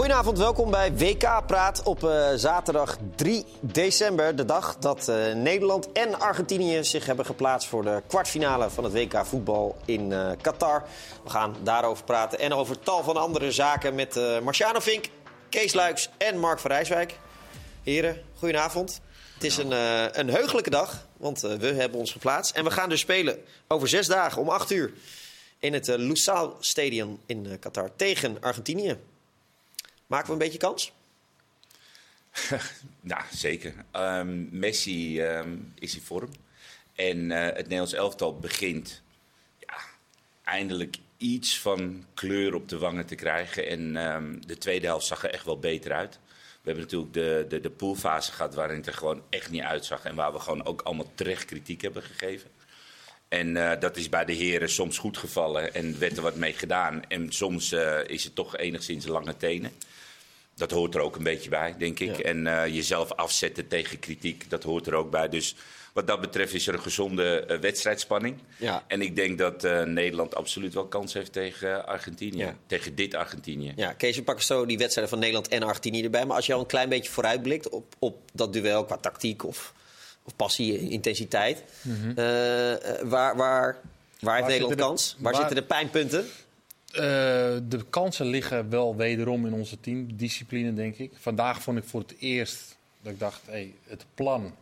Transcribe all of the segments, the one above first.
Goedenavond, welkom bij WK Praat op uh, zaterdag 3 december. De dag dat uh, Nederland en Argentinië zich hebben geplaatst voor de kwartfinale van het WK voetbal in uh, Qatar. We gaan daarover praten en over tal van andere zaken met Marciano Vink, Kees Luiks en Mark van Rijswijk. Heren, goedenavond. Het is een, een heugelijke dag, want we hebben ons geplaatst. En we gaan dus spelen over zes dagen om acht uur in het Lusail Stadion in Qatar tegen Argentinië. Maken we een beetje kans? nou, zeker. Um, Messi um, is in vorm. En uh, het Nederlands elftal begint ja, eindelijk iets van kleur op de wangen te krijgen. En um, de tweede helft zag er echt wel beter uit. We hebben natuurlijk de, de, de poolfase gehad waarin het er gewoon echt niet uitzag. En waar we gewoon ook allemaal terecht kritiek hebben gegeven. En uh, dat is bij de heren soms goed gevallen en werd er wat mee gedaan. En soms uh, is het toch enigszins lange tenen dat hoort er ook een beetje bij, denk ik. En uh, jezelf afzetten tegen kritiek, dat hoort er ook bij. Dus wat dat betreft is er een gezonde uh, wedstrijdspanning. Ja. En ik denk dat uh, Nederland absoluut wel kans heeft tegen Argentinië. Ja. Tegen dit Argentinië. Ja, Kees, we pakken zo die wedstrijden van Nederland en Argentinië erbij. Maar als je al een klein beetje vooruitblikt op, op dat duel qua tactiek of, of passie, intensiteit. Mm -hmm. waar, waar, waar, waar heeft Nederland de, kans? Waar, waar zitten de pijnpunten? Uh, de kansen liggen wel wederom in onze teamdiscipline, denk ik. Vandaag vond ik voor het eerst dat ik dacht, hey, het plan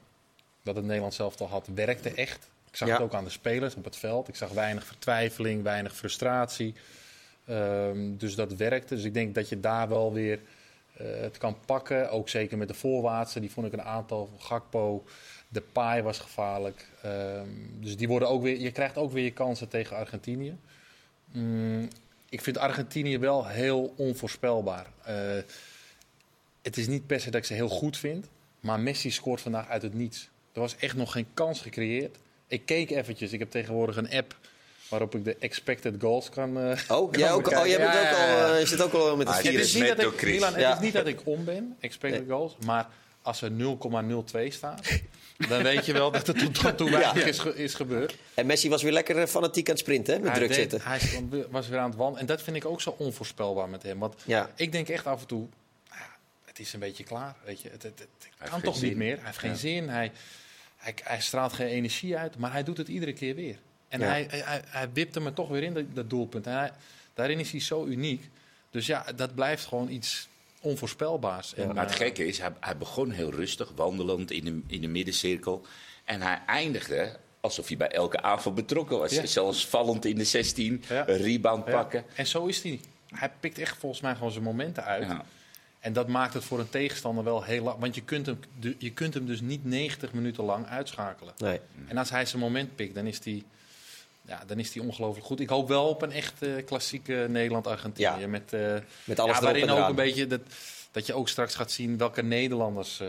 dat het Nederland zelf al had, werkte echt. Ik zag ja. het ook aan de spelers op het veld. Ik zag weinig vertwijfeling, weinig frustratie. Um, dus dat werkte. Dus ik denk dat je daar wel weer uh, het kan pakken. Ook zeker met de voorwaartse. Die vond ik een aantal. Gakpo, de paai was gevaarlijk. Um, dus die worden ook weer, je krijgt ook weer je kansen tegen Argentinië. Mm, ik vind Argentinië wel heel onvoorspelbaar. Uh, het is niet per se dat ik ze heel goed vind. Maar Messi scoort vandaag uit het niets. Er was echt nog geen kans gecreëerd. Ik keek eventjes. Ik heb tegenwoordig een app waarop ik de expected goals kan. Uh, oh, jij ook, oh, jij bent ja, ook al, uh, je zit ook al met de ah. Het is niet, dat ik, Milan, het is niet dat ik om ben, expected nee. goals. Maar als er 0,02 staat, dan weet je wel dat het tot toe weinig is, is, gebeurd. En Messi was weer lekker fanatiek aan het sprinten, hè, met hij druk deed, zitten. Hij was weer aan het wandelen. En dat vind ik ook zo onvoorspelbaar met hem. Want ja. ik denk echt af en toe, nou ja, het is een beetje klaar. Weet je. Het, het, het kan toch zin. niet meer. Hij heeft geen zin. Hij, hij, hij, straalt geen energie uit, maar hij doet het iedere keer weer. En hij, hij, hij wipt hem er toch weer in, dat, dat doelpunt. En hij, daarin is hij zo uniek. Dus ja, dat blijft gewoon iets onvoorspelbaars. Ja, en, maar het gekke is, hij, hij, begon heel rustig, wandelend in de, in de middencirkel. En hij eindigde alsof hij bij elke aanval betrokken was. Ja. Zelfs vallend in de 16, ja. een rebound pakken. En zo is hij. Hij pikt echt volgens mij gewoon zijn momenten uit. En dat maakt het voor een tegenstander wel heel lang. Want je kunt, hem, je kunt hem dus niet 90 minuten lang uitschakelen. Nee. En als hij zijn moment pikt, dan is hij ja, dan is die ongelooflijk goed. Ik hoop wel op een echt uh, klassieke Nederland-Argentinië. Ja. Met, uh, met alles ja, waarin ook een beetje dat, dat je ook straks gaat zien welke Nederlanders. Uh,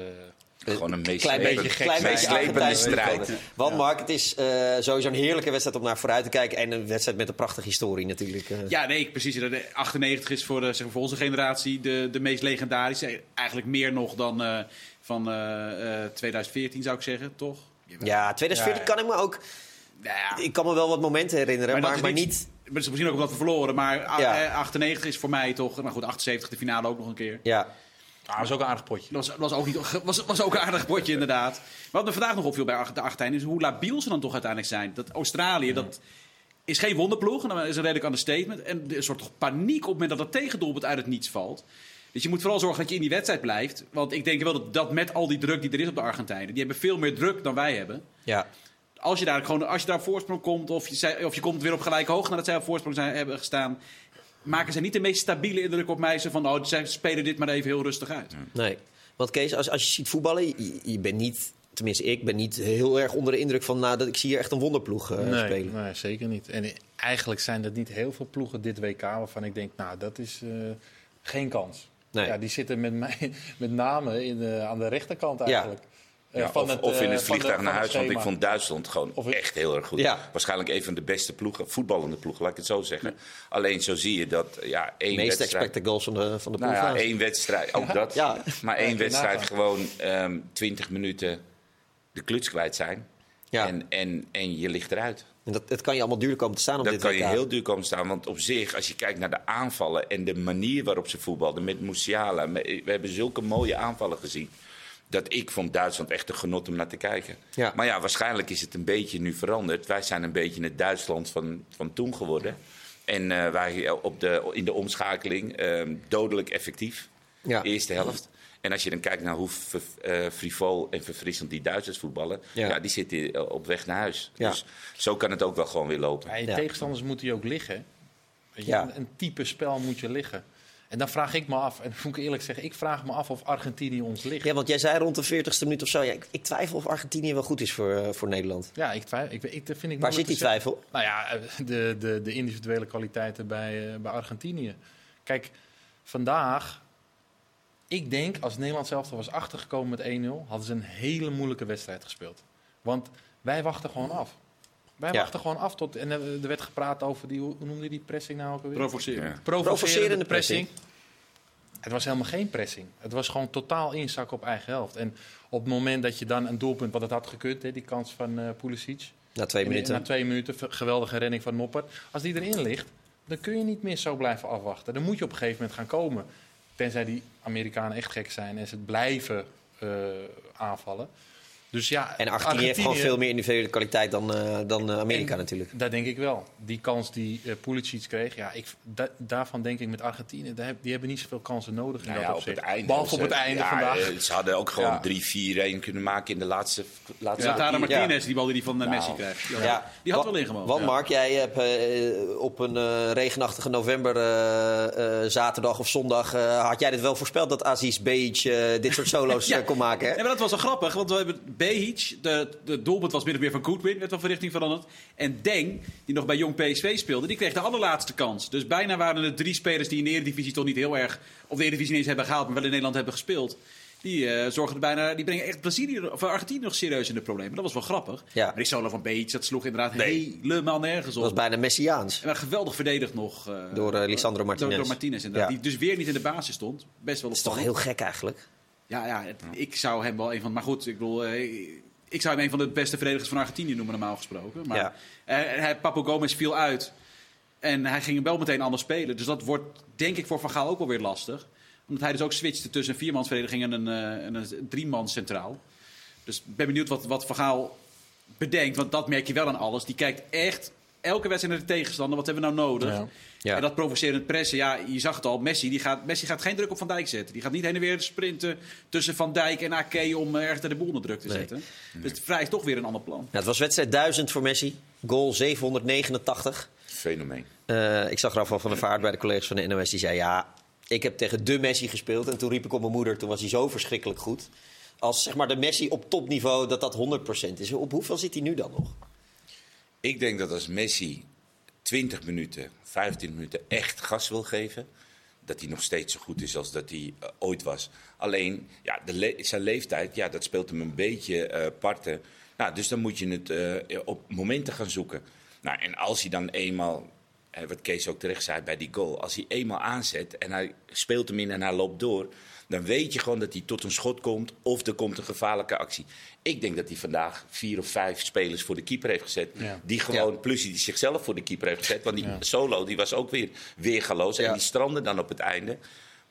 gewoon een meest klein beetje, klein beetje strijd. Want Mark, het is uh, sowieso een heerlijke wedstrijd om naar vooruit te kijken. En een wedstrijd met een prachtige historie natuurlijk. Uh. Ja, nee, precies. De 98 is voor, zeg maar, voor onze generatie de, de meest legendarische. Eigenlijk meer nog dan uh, van 2014 zou ik zeggen, toch? Ja, 2014 ja, kan ik me ook... Ja. Ik kan me wel wat momenten herinneren, maar, maar, maar niet... Is misschien ook omdat we verloren, maar ja. 98 is voor mij toch... Maar goed, 78 de finale ook nog een keer. Ja. Ah, was ook een aardig potje. Dat was, was, ook niet, was, was ook een aardig potje, inderdaad. Wat me vandaag nog opviel bij de Argentijnen is hoe labiel ze dan toch uiteindelijk zijn. Dat Australië, ja. dat is geen wonderploeg. En dat is een redelijk understatement. En een soort paniek op het moment dat het tegendoelpunt uit het niets valt. Dus je moet vooral zorgen dat je in die wedstrijd blijft. Want ik denk wel dat, dat met al die druk die er is op de Argentijnen... die hebben veel meer druk dan wij hebben. Ja. Als je daar gewoon als je daar voorsprong komt... of je, of je komt weer op gelijke hoogte nadat zij op voorsprong zijn, hebben gestaan maken ze niet de meest stabiele indruk op mij. Ze van, oh, zij spelen dit maar even heel rustig uit. Nee, want Kees, als, als je ziet voetballen, je, je bent niet... Tenminste, ik ben niet heel erg onder de indruk van... Nou, dat ik zie hier echt een wonderploeg uh, nee, spelen. Nee, zeker niet. En eigenlijk zijn er niet heel veel ploegen dit WK... waarvan ik denk, nou, dat is uh, geen kans. Nee. Ja, die zitten met, mij, met name in de, aan de rechterkant eigenlijk. Ja. Ja, of, het, of, in het vliegtuig de, naar huis, want ik vond Duitsland gewoon echt heel erg goed. Ja. Waarschijnlijk een van de beste ploegen, voetballende ploegen, laat ik het zo zeggen. Ja. Alleen zo zie je dat ja, één de meeste wedstrijd... expected goals van de, van de ploeg. Nou ja, één wedstrijd, ook dat. Maar één wedstrijd gewoon um, 20 minuten de kluts kwijt zijn. Ja. En, en, en je ligt eruit. En dat, het kan je allemaal duur komen te staan op Dat dit kan je heel duur komen staan. Want op zich, als je kijkt naar de aanvallen en de manier waarop ze voetbalden met Musiala. We hebben zulke mooie aanvallen gezien. Dat ik vond Duitsland echt een genot om naar te kijken. Ja. Maar ja, waarschijnlijk is het een beetje nu veranderd. Wij zijn een beetje het Duitsland van, van toen geworden. En eh, wij op de, in de omschakeling eh, dodelijk effectief. Ja. Eerste helft. En als je dan kijkt naar hoe ver- eh, frivol en verfrissend die Duitsers voetballen, Ja. ja. die zitten eh, op weg naar huis. Ja. Dus zo kan het ook wel gewoon weer lopen. Ja, je Ja. tegenstanders moeten je ook liggen. Weet je, Ja. een, een type spel moet je liggen. En dan vraag ik me af, en moet ik eerlijk zeggen, ik vraag me af of Argentinië ons ligt. Ja, want jij zei rond de 40ste minuut of zo. Ja, ik, ik twijfel of Argentinië wel goed is voor, eh, voor Nederland. Ja, ik twijfel. Ik, ik, vind ik Waar zit die twijfel? Nou ja, eh, de, de, de individuele kwaliteiten bij, eh, bij Argentinië. Kijk, vandaag, ik denk als Nederland zelf er was achtergekomen met 1-0, hadden ze een hele moeilijke wedstrijd gespeeld. Want wij wachten gewoon af. Wij Ja. wachten gewoon af tot. En er er werd gepraat over die, hoe noemde je die pressing nou ook alweer? Provoceren. Ja. Provocerende pressing. Het was helemaal geen pressing. Het was gewoon totaal inzakken op eigen helft. En op het moment dat je dan een doelpunt, wat het had gekund, hè, die kans van eh Pulisic. Na twee En minuten. Na twee minuten, geweldige redding van Noppert. Als die erin ligt, dan kun je niet meer zo blijven afwachten. Dan moet je op een gegeven moment gaan komen. Tenzij die Amerikanen echt gek zijn en ze blijven eh, aanvallen. Dus ja, En Argentinië heeft gewoon veel meer individuele kwaliteit dan, eh, dan Amerika en natuurlijk. Dat denk ik wel. Die kans die eh Pulisic kreeg, ja, ik, da- daarvan denk ik met Argentinië, daar heb- die hebben niet zoveel kansen nodig in Nou dat ja, op het einde. Behalve op Ze- het einde ja, vandaag. eh, Ze hadden ook gewoon Ja. 3-4-1 kunnen maken in de laatste, laatste Ja, Tara. Martinez, die bal die die van Nou, Messi krijgt. Die had, Ja. die had Wa- wel ingewoond. Want Ja. Mark, jij hebt op een eh, regenachtige november, eh, eh, zaterdag of zondag, eh, had jij dit wel voorspeld dat Aziz Beach dit soort solo's Ja. kon maken? Hè? Ja, maar dat was wel grappig, want we hebben Behic, de, de doelpunt was min of meer van Goodwin, werd wel van richting veranderd. En Deng, die nog bij Jong PSV speelde, die kreeg de allerlaatste kans. Dus bijna waren er drie spelers die in de Eredivisie toch niet heel erg, of de Eredivisie niet eens hebben gehaald, maar wel in Nederland hebben gespeeld. Die, eh, zorgen er bijna, die brengen echt Brazilië, of Argentinië nog serieus in de problemen. Dat was wel grappig. Ja. Maar die solo van Behic, dat sloeg inderdaad Nee. helemaal nergens Dat was op. bijna Messiaans. En maar geweldig verdedigd nog. eh, Door, eh, Lisandro Martinez. Door, door Martinez. Ja. Die dus weer niet in de basis stond. Best wel Dat is toch heel gek eigenlijk? Ja, ja het- ik zou hem wel een van. Maar goed, ik bedoel. eh, ik zou hem een van de beste verdedigers van Argentinië noemen, normaal gesproken. Maar Ja. eh, hij, Papo Gomez viel uit. En hij ging hem wel meteen anders spelen. Dus dat wordt, denk ik, voor Van Gaal ook wel weer lastig. Omdat hij dus ook switchte tussen een viermansverdediging en een, eh, en een driemans centraal. Dus ik ben benieuwd wat, wat Van Gaal bedenkt. Want dat merk je wel aan alles. Die kijkt echt elke wedstrijd naar de tegenstander. Wat hebben we nou nodig? Ja. Ja. En dat provocerend pressen, ja, je zag het al. Messi, die gaat, Messi gaat geen druk op Van Dijk zetten. Die gaat niet heen en weer sprinten tussen Van Dijk en Ake om eh, ergens de boel onder druk te Nee. zetten. Dus het vraagt toch weer een ander plan. Nou, het was wedstrijd 1000 voor Messi. Goal 789. Fenomeen. Eh, ik zag Rafael van der Vaart bij de collega's van de NOS. Die zei, ja, ik heb tegen de Messi gespeeld. En toen riep ik op mijn moeder, toen was hij zo verschrikkelijk goed. Als zeg maar de Messi op topniveau, dat dat 100% is. Op hoeveel zit hij nu dan nog? Ik denk dat als Messi 20 minuten, 15 minuten echt gas wil geven, dat hij nog steeds zo goed is als dat hij eh, ooit was. Alleen, ja, de zijn leeftijd, ja, dat speelt hem een beetje eh parten. Nou, dus dan moet je het eh, op momenten gaan zoeken. Nou, en als hij dan eenmaal, wat Kees ook terecht zei bij die goal, als hij eenmaal aanzet en hij speelt hem in en hij loopt door, dan weet je gewoon dat hij tot een schot komt of er komt een gevaarlijke actie. Ik denk dat hij vandaag vier of vijf spelers voor de keeper heeft gezet. Ja. Die gewoon, plus die zichzelf voor de keeper heeft gezet. Want die solo die was ook weer weergaloos. En die strandde dan op het einde.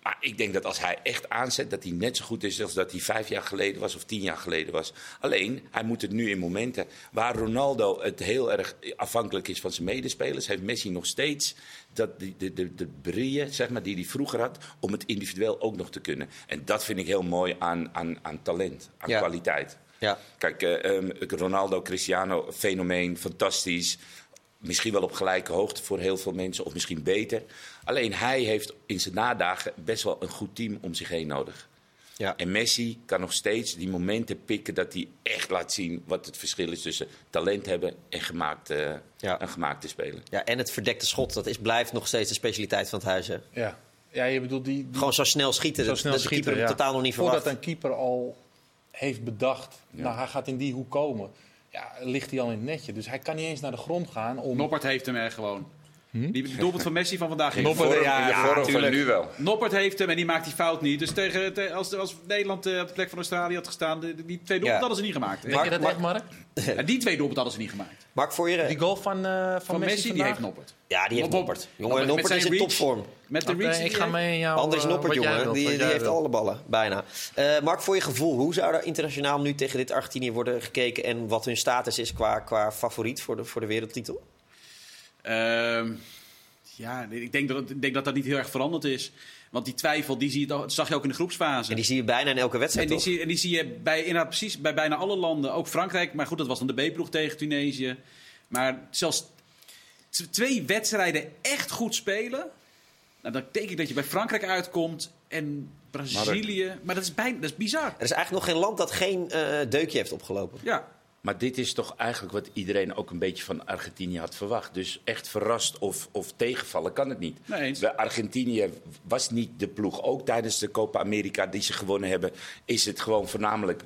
Maar ik denk dat als hij echt aanzet, dat hij net zo goed is als dat hij vijf jaar geleden was of tien jaar geleden was. Alleen, hij moet het nu in momenten. Waar Ronaldo het heel erg afhankelijk is van zijn medespelers, heeft Messi nog steeds dat, die, de, de, de brieën, zeg maar, die hij vroeger had, om het individueel ook nog te kunnen. En dat vind ik heel mooi aan, aan, aan talent, aan Ja. kwaliteit. Ja. Kijk, eh, ehm, Ronaldo, Cristiano, fenomeen, fantastisch. Misschien wel op gelijke hoogte voor heel veel mensen, of misschien beter. Alleen hij heeft in zijn nadagen best wel een goed team om zich heen nodig. Ja. En Messi kan nog steeds die momenten pikken dat hij echt laat zien wat het verschil is tussen talent hebben en gemaakt, eh, Ja. een gemaakte speler. ja, en het verdekte schot, dat is, blijft nog steeds de specialiteit van het huis. Hè? Ja. ja, je bedoelt die, die Gewoon zo snel schieten, zo dat, snel dat de keeper ja. hem totaal nog niet Voordat verwacht. een keeper al heeft bedacht, nou hij gaat in die hoek komen, ja, ligt hij al in het netje. Dus hij kan niet eens naar de grond gaan om... Noppert heeft hem er gewoon. Die doelpunt van Messi van vandaag. heeft Noppert, vorm. ja, ja, van nu wel. Noppert heeft hem en die maakt die fout niet. Dus tegen, te- als, als Nederland eh, op de plek van Australië had gestaan, de- die twee doelpunten Ja. hadden ze niet gemaakt. Denk je dat Mark- echt, Mark? Die twee doelpunten hadden ze niet gemaakt. Mark, voor je... Die goal van, eh, van, Van, Messi, die heeft Noppert. Ja, die heeft Noppert. Jongen, Noppert is in reach. topvorm. Met de reach die ik ga mee in jouw... Anders eh, Noppert, wat jij jongen. wilt, die die heeft alle ballen, bijna. Eh, Mark, voor je gevoel, hoe zou er internationaal nu tegen dit Argentinië worden gekeken... en wat hun status is qua, qua favoriet voor de, voor de wereldtitel? Ehm, ja, ik denk, dat, ik denk dat dat niet heel erg veranderd is. Want die twijfel, die zie je, dat zag je ook in de groepsfase. En die zie je bijna in elke En wedstrijd, die, toch? zie, en die zie je bij, inderdaad precies bij bijna alle landen. Ook Frankrijk, maar goed, dat was dan de B-ploeg tegen Tunesië. Maar zelfs twee wedstrijden echt goed spelen... Nou, dan denk ik dat je bij Frankrijk uitkomt en Brazilië. Maar dat is, bijna, dat is bizar. Er is eigenlijk nog geen land dat geen eh, deukje heeft opgelopen. Ja, Maar dit is toch eigenlijk wat iedereen ook een beetje van Argentinië had verwacht. Dus echt verrast of, of tegenvallen kan het niet. Nee eens. Argentinië was niet de ploeg. Ook tijdens de Copa America die ze gewonnen hebben, is het gewoon voornamelijk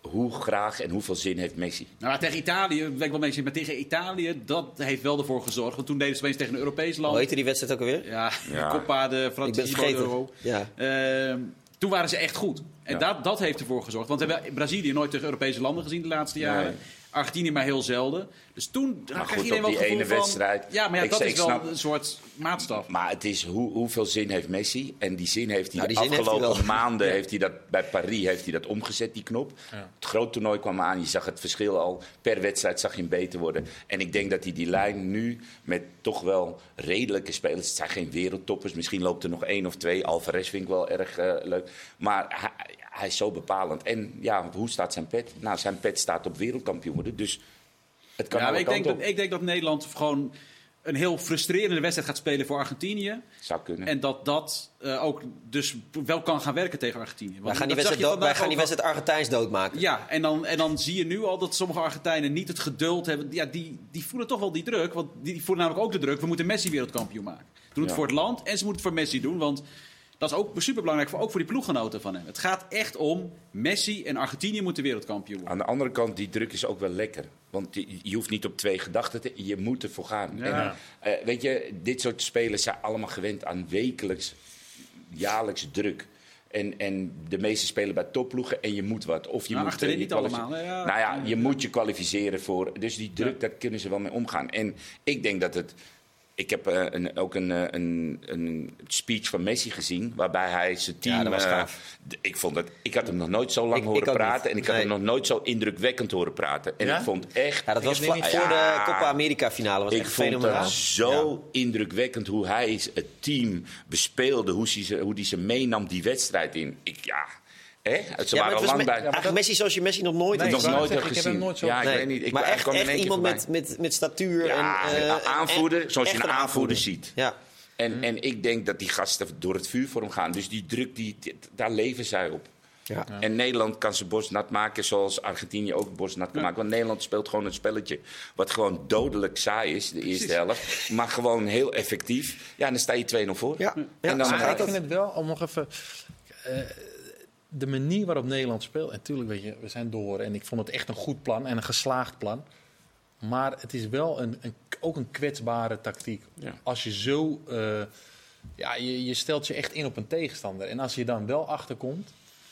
hoe graag en hoeveel zin heeft Messi. Nou, maar tegen Italië, ben ik wel mee maar tegen Italië, dat heeft wel ervoor gezorgd. Want toen deden ze opeens tegen een Europees land. Hoe heette die wedstrijd ook alweer? Ja, Ja. Coppa de vergeten. Euro. Ja. Ehm, toen waren ze echt goed. En Ja. dat, dat heeft ervoor gezorgd. Want we hebben Brazilië nooit tegen Europese landen gezien de laatste jaren. Nee. Argentinië maar heel zelden. Dus toen kreeg goed, iedereen wel die ene van... wedstrijd. Ja, maar ja, Ik dat zeg, is wel snap- een soort maatstaf. Maar het is hoe, hoeveel zin heeft Messi? En die zin heeft hij Nou, de die zin heeft hij afgelopen maanden heeft hij dat, bij Paris heeft hij dat omgezet, die knop. Het groot toernooi kwam aan, je zag het verschil al. Per wedstrijd zag je hem beter worden. En ik denk dat hij die lijn nu met toch wel redelijke spelers... Het zijn geen wereldtoppers, misschien loopt er nog één of twee. Alvarez vind ik wel erg eh, leuk. Maar hij, hij is zo bepalend. En ja, hoe staat zijn pet? Nou, zijn pet staat op wereldkampioen worden. Dus het kan Ja, ik, denk dat, ik denk dat Nederland gewoon een heel frustrerende wedstrijd gaat spelen voor Argentinië. Zou kunnen. En dat dat eh, ook dus wel kan gaan werken tegen Argentinië. Want Wij gaan die wedstrijd, dood- wij gaan die wedstrijd Argentijns doodmaken. Ja, en dan, en dan zie je nu al dat sommige Argentijnen niet het geduld hebben. Ja, die, die voelen toch wel die druk. Want die voelen namelijk ook de druk. We moeten Messi wereldkampioen maken. Ze doen het Ja. voor het land en ze moeten het voor Messi doen. Want dat is ook superbelangrijk, voor, ook voor die ploeggenoten van hem. Het gaat echt om Messi en Argentinië moeten wereldkampioen worden. Aan de andere kant, die druk is ook wel lekker. Want je, je hoeft niet op twee gedachten te... Je moet ervoor gaan. Ja. En, eh, weet je, dit soort spelers zijn allemaal gewend aan wekelijks, jaarlijks druk. En, en de meeste spelen bij topploegen en je moet wat. Of je Nou, moet, achterin eh, niet allemaal? Ja. Nou ja, je Ja. moet je kwalificeren voor... Dus die druk, daar kunnen ze wel mee omgaan. En ik denk dat het... Ik heb eh, een, ook een, eh, een, een speech van Messi gezien, waarbij hij zijn team. Ja, dat was eh, gaaf. ik, vond het, ik had hem nog nooit zo lang Ik- horen ik praten. niet. En ik had hem nog nooit zo indrukwekkend horen praten. En Ja? ik vond echt. Ja, dat was voor, het niet- voor de. Copa America finale. Was ik echt vond fenomenaal. het zo indrukwekkend hoe hij het team bespeelde. Hoe hij ze, hoe die ze meenam die wedstrijd in. Ik, ja, hè? Ze waren al lang me- bij. eigenlijk Messi zoals je Messi nog nooit Nee, hebt nog gezien. nooit heb gezien. hem nooit zo- ja, ik weet niet. Ik, maar echt, kwam in echt één keer iemand met, met, met statuur. Ja, en, eh, een aanvoerder, en- zoals je een aanvoerder ziet. Ja. En, en ik denk dat die gasten door het vuur voor hem gaan. Dus die druk, die, daar leven zij op. Ja. En Nederland kan zijn borst nat maken zoals Argentinië ook borst nat kan maken. Want Nederland speelt gewoon een spelletje wat gewoon dodelijk saai is, de eerste Precies. helft. Maar gewoon heel effectief. Ja, dan sta je 2-0 voor. Ja. En dan Maar ik vind het wel, om nog even... eh, de manier waarop Nederland speelt... En natuurlijk, weet je, we zijn door. En ik vond het echt een goed plan en een geslaagd plan. Maar het is wel een, een, ook een kwetsbare tactiek. Ja. Als je zo... eh, ja, je, je stelt je echt in op een tegenstander. En als je dan wel achterkomt...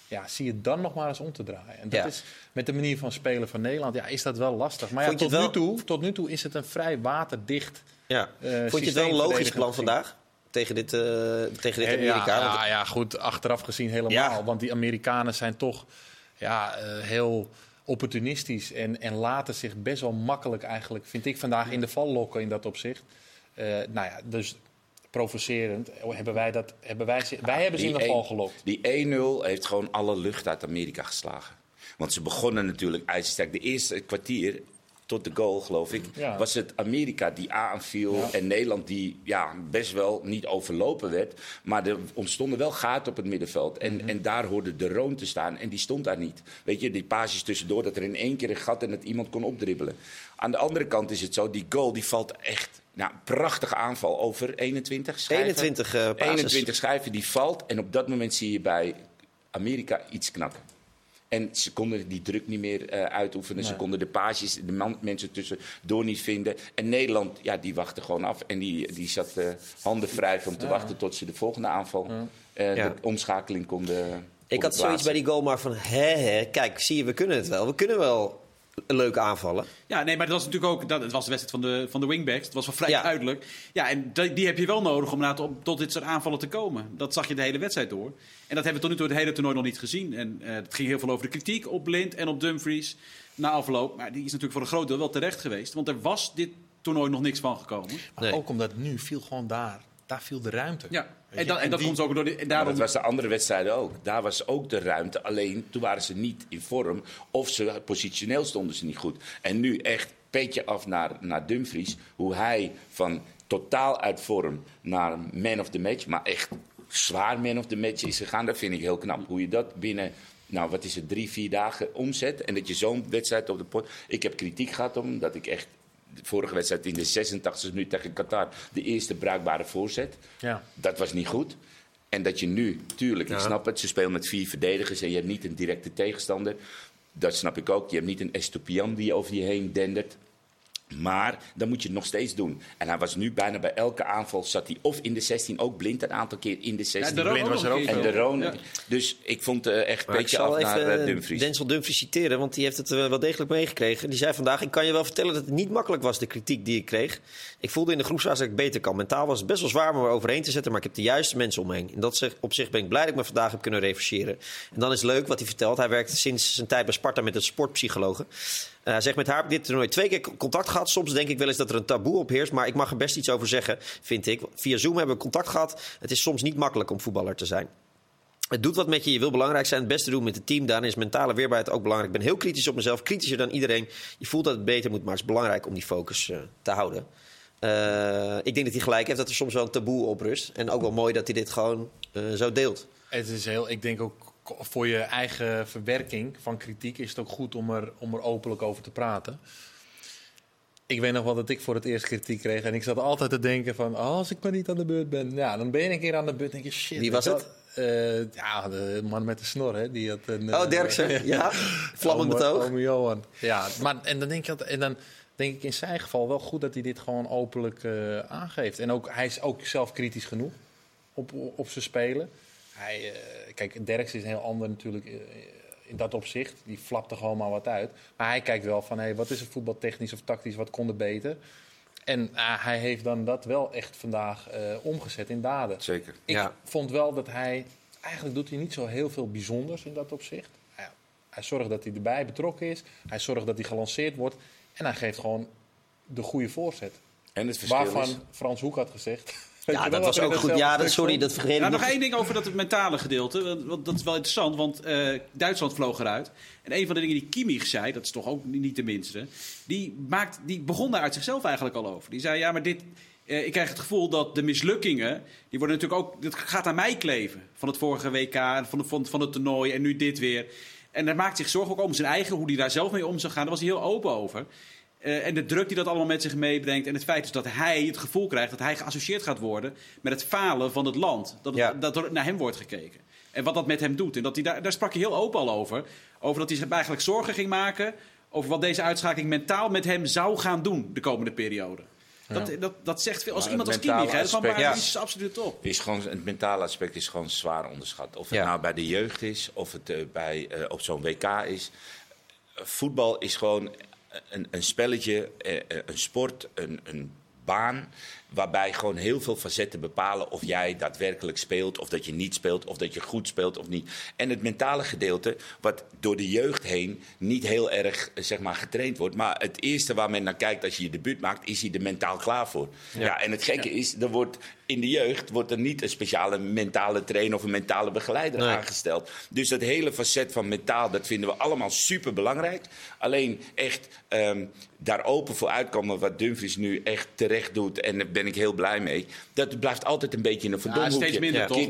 Ja, zie je dan nog maar eens om te draaien. En dat Ja. is met de manier van spelen van Nederland... Ja, is dat wel lastig. Maar ja, tot, nu toe, tot nu toe is het een vrij waterdicht... Ja. eh, Vond je het wel een logisch plan vandaag? Tegen dit, eh, tegen dit Ja, Amerika? ja, ja, goed, achteraf gezien helemaal. Ja. Want die Amerikanen zijn toch ja, eh, heel opportunistisch en, en laten zich best wel makkelijk eigenlijk, vind ik vandaag, in de val lokken in dat opzicht. Eh, nou ja, dus provocerend hebben wij dat, hebben wij, ze- wij hebben ze in de val een- gelokt. Die 1-0 heeft gewoon alle lucht uit Amerika geslagen. Want ze begonnen natuurlijk ijzersterk. De eerste kwartier tot de goal, geloof ik, Ja. was het Amerika die aanviel. Ja. En Nederland die ja, best wel niet overlopen werd. Maar er ontstonden wel gaten op het middenveld. En, Mhm. en daar hoorde de Roon te staan. En die stond daar niet. Weet je, die paasjes tussendoor, dat er in één keer een gat en dat iemand kon opdribbelen. Aan de andere kant is het zo, die goal die valt echt... Nou, prachtige aanval over 21 schijven. 21 eh passes. 21 schijven die valt. En op dat moment zie je bij Amerika iets knappen. En ze konden die druk niet meer eh, uitoefenen. Ze konden de pages, de man, mensen tussendoor niet vinden. En Nederland, ja, die wachtte gewoon af. En die, die zat eh, handen vrij om te wachten tot ze de volgende aanval, eh, Ja. de omschakeling konden. Ik had zoiets bij die goal maar van, hè, hè, kijk, zie je, we kunnen het wel. We kunnen wel leuk aanvallen. Ja, nee, maar dat was natuurlijk ook. Dat, het was de wedstrijd van de, van de wingbacks. Het was wel vrij Ja. duidelijk. Ja, en die, die heb je wel nodig om op, tot dit soort aanvallen te komen. Dat zag je de hele wedstrijd door. En dat hebben we tot nu toe het hele toernooi nog niet gezien. En eh, het ging heel veel over de kritiek op Blind en op Dumfries na afloop. Maar die is natuurlijk voor een groot deel wel terecht geweest. Want er was dit toernooi nog niks van gekomen. Maar Nee. ook omdat nu viel gewoon daar. Daar viel de ruimte. Ja, en, dan, en dat die- komt ook door. De, en daarom, dat was de andere wedstrijden ook. Daar was ook de ruimte. Alleen toen waren ze niet in vorm. Of ze positioneel stonden ze niet goed. En nu echt petje af naar, naar Dumfries. Hoe hij van totaal uit vorm naar man of the match. Maar echt zwaar man of the match is gegaan. Dat vind ik heel knap. Hoe je dat binnen. Nou, wat is het, drie, vier dagen omzet. En dat je zo'n wedstrijd op de pot. Ik heb kritiek gehad om dat ik echt. De vorige wedstrijd in de 86e minuut tegen Qatar. De eerste bruikbare voorzet. Ja. Dat was niet goed. En dat je nu, tuurlijk, ik Ja. snap het, ze spelen met vier verdedigers en je hebt niet een directe tegenstander. Dat snap ik ook. Je hebt niet een Estopian die over je heen dendert. Maar dan moet je het nog steeds doen. En hij was nu bijna bij elke aanval, zat hij of in de 16, ook blind een aantal keer in de 16. de Blind was er ook en de Roon. Ja. Dus ik vond eh, echt een beetje af naar even eh, Dumfries. Denzel Dumfries citeren, want die heeft het eh, wel degelijk meegekregen. Die zei vandaag, ik kan je wel vertellen dat het niet makkelijk was, de kritiek die ik kreeg. Ik voelde in de groepsfase dat ik beter kan. Mentaal was het best wel zwaar om er overheen te zetten, maar ik heb de juiste mensen omheen. In dat zich- opzicht ben ik blij dat ik me vandaag heb kunnen revancheren. En dan is het leuk wat hij vertelt. Hij werkt sinds zijn tijd bij Sparta met een sportpsychologe. Eh, hij zegt, met haar heb ik dit toernooi twee keer contact gehad. Soms denk ik wel eens dat er een taboe op heerst, maar ik mag er best iets over zeggen, vind ik. Via Zoom hebben we contact gehad. Het is soms niet makkelijk om voetballer te zijn. Het doet wat met je. Je wil belangrijk zijn. Het beste doen met het team. Daarin is mentale weerbaarheid ook belangrijk. Ik ben heel kritisch op mezelf. Kritischer dan iedereen. Je voelt dat het beter moet. Maar het is belangrijk om die focus eh, te houden. Eh, ik denk dat hij gelijk heeft dat er soms wel een taboe op rust. En ook wel mooi dat hij dit gewoon eh, zo deelt. Het is heel, ik denk ook voor je eigen verwerking van kritiek is het ook goed om er, om er openlijk over te praten. Ik weet nog wel dat ik voor het eerst kritiek kreeg. En ik zat altijd te denken van, oh, als ik maar niet aan de beurt ben. Ja, dan ben je een keer aan de beurt en denk je, shit. Wie was je het? eh, ja, de man met de snor, hè. Die had een, Oh, eh, Derksen. Ja, vlammend betoog. ome Johan. Ja, maar en dan denk ik dat, en dan denk ik in zijn geval wel goed dat hij dit gewoon openlijk eh, aangeeft. En ook, hij is ook zelf kritisch genoeg op, op zijn spelen. Hij, eh, kijk, Derks is een heel ander natuurlijk eh, in dat opzicht. Die flapt er gewoon maar wat uit. Maar hij kijkt wel van, hey, wat is er voetbaltechnisch of tactisch, wat kon er beter? En eh, hij heeft dan dat wel echt vandaag eh, omgezet in daden. Zeker. Ik Ja. vond wel dat hij... Eigenlijk doet hij niet zo heel veel bijzonders in dat opzicht. Ja, hij zorgt dat hij erbij betrokken is. Hij zorgt dat hij gelanceerd wordt. En hij geeft gewoon de goede voorzet. En het verschil Waarvan is... Frans Hoek had gezegd. Weet Ja, dat was ook goed. Ja, dat, sorry, dat vergeet ik Nou, nog nog. één ding over dat het mentale gedeelte. Want, want dat is wel interessant, want eh, Duitsland vloog eruit. En een van de dingen die Kimmich zei, dat is toch ook niet de minste. Die, maakt, die begon daar uit zichzelf eigenlijk al over. Die zei, ja, maar dit... eh, ik krijg het gevoel dat de mislukkingen, die worden natuurlijk ook, dat gaat aan mij kleven. Van het vorige WK, en van, de, van, van het toernooi en nu dit weer. En hij maakt zich zorgen ook om zijn eigen, hoe hij daar zelf mee om zou gaan. Daar was hij heel open over. Eh, en de druk die dat allemaal met zich meebrengt. En het feit is dat hij het gevoel krijgt dat hij geassocieerd gaat worden met het falen van het land. Dat, Ja. dat er naar hem wordt gekeken. En wat dat met hem doet. En dat hij daar, daar sprak hij heel open al over. Over dat hij zich eigenlijk zorgen ging maken over wat deze uitschakeling mentaal met hem zou gaan doen de komende periode. Dat, dat, dat zegt veel. Als Maar iemand als Kimmich, hè, dat maar is absoluut op. Is gewoon, het mentale aspect is gewoon zwaar onderschat. Of het Ja. nou bij de jeugd is, of het eh, bij, eh, op zo'n WK is. Voetbal is gewoon een, een spelletje, eh, eh, een sport, een, een baan. Waarbij gewoon heel veel facetten bepalen of jij daadwerkelijk speelt, of dat je niet speelt, of dat je goed speelt of niet. En het mentale gedeelte, wat door de jeugd heen niet heel erg eh, zeg maar, getraind wordt. Maar het eerste waar men naar kijkt als je je debuut maakt, is hij er mentaal klaar voor. Ja, en het gekke is, er wordt in de jeugd wordt er niet een speciale mentale trainer of een mentale begeleider Nee. aangesteld. Dus dat hele facet van mentaal, dat vinden we allemaal super belangrijk. Alleen echt ehm, daar open voor uitkomen, wat Dumfries nu echt terecht doet, en ben ik heel blij mee. Dat blijft altijd een beetje in een verdomhoekje. steeds minder, Ja. toch?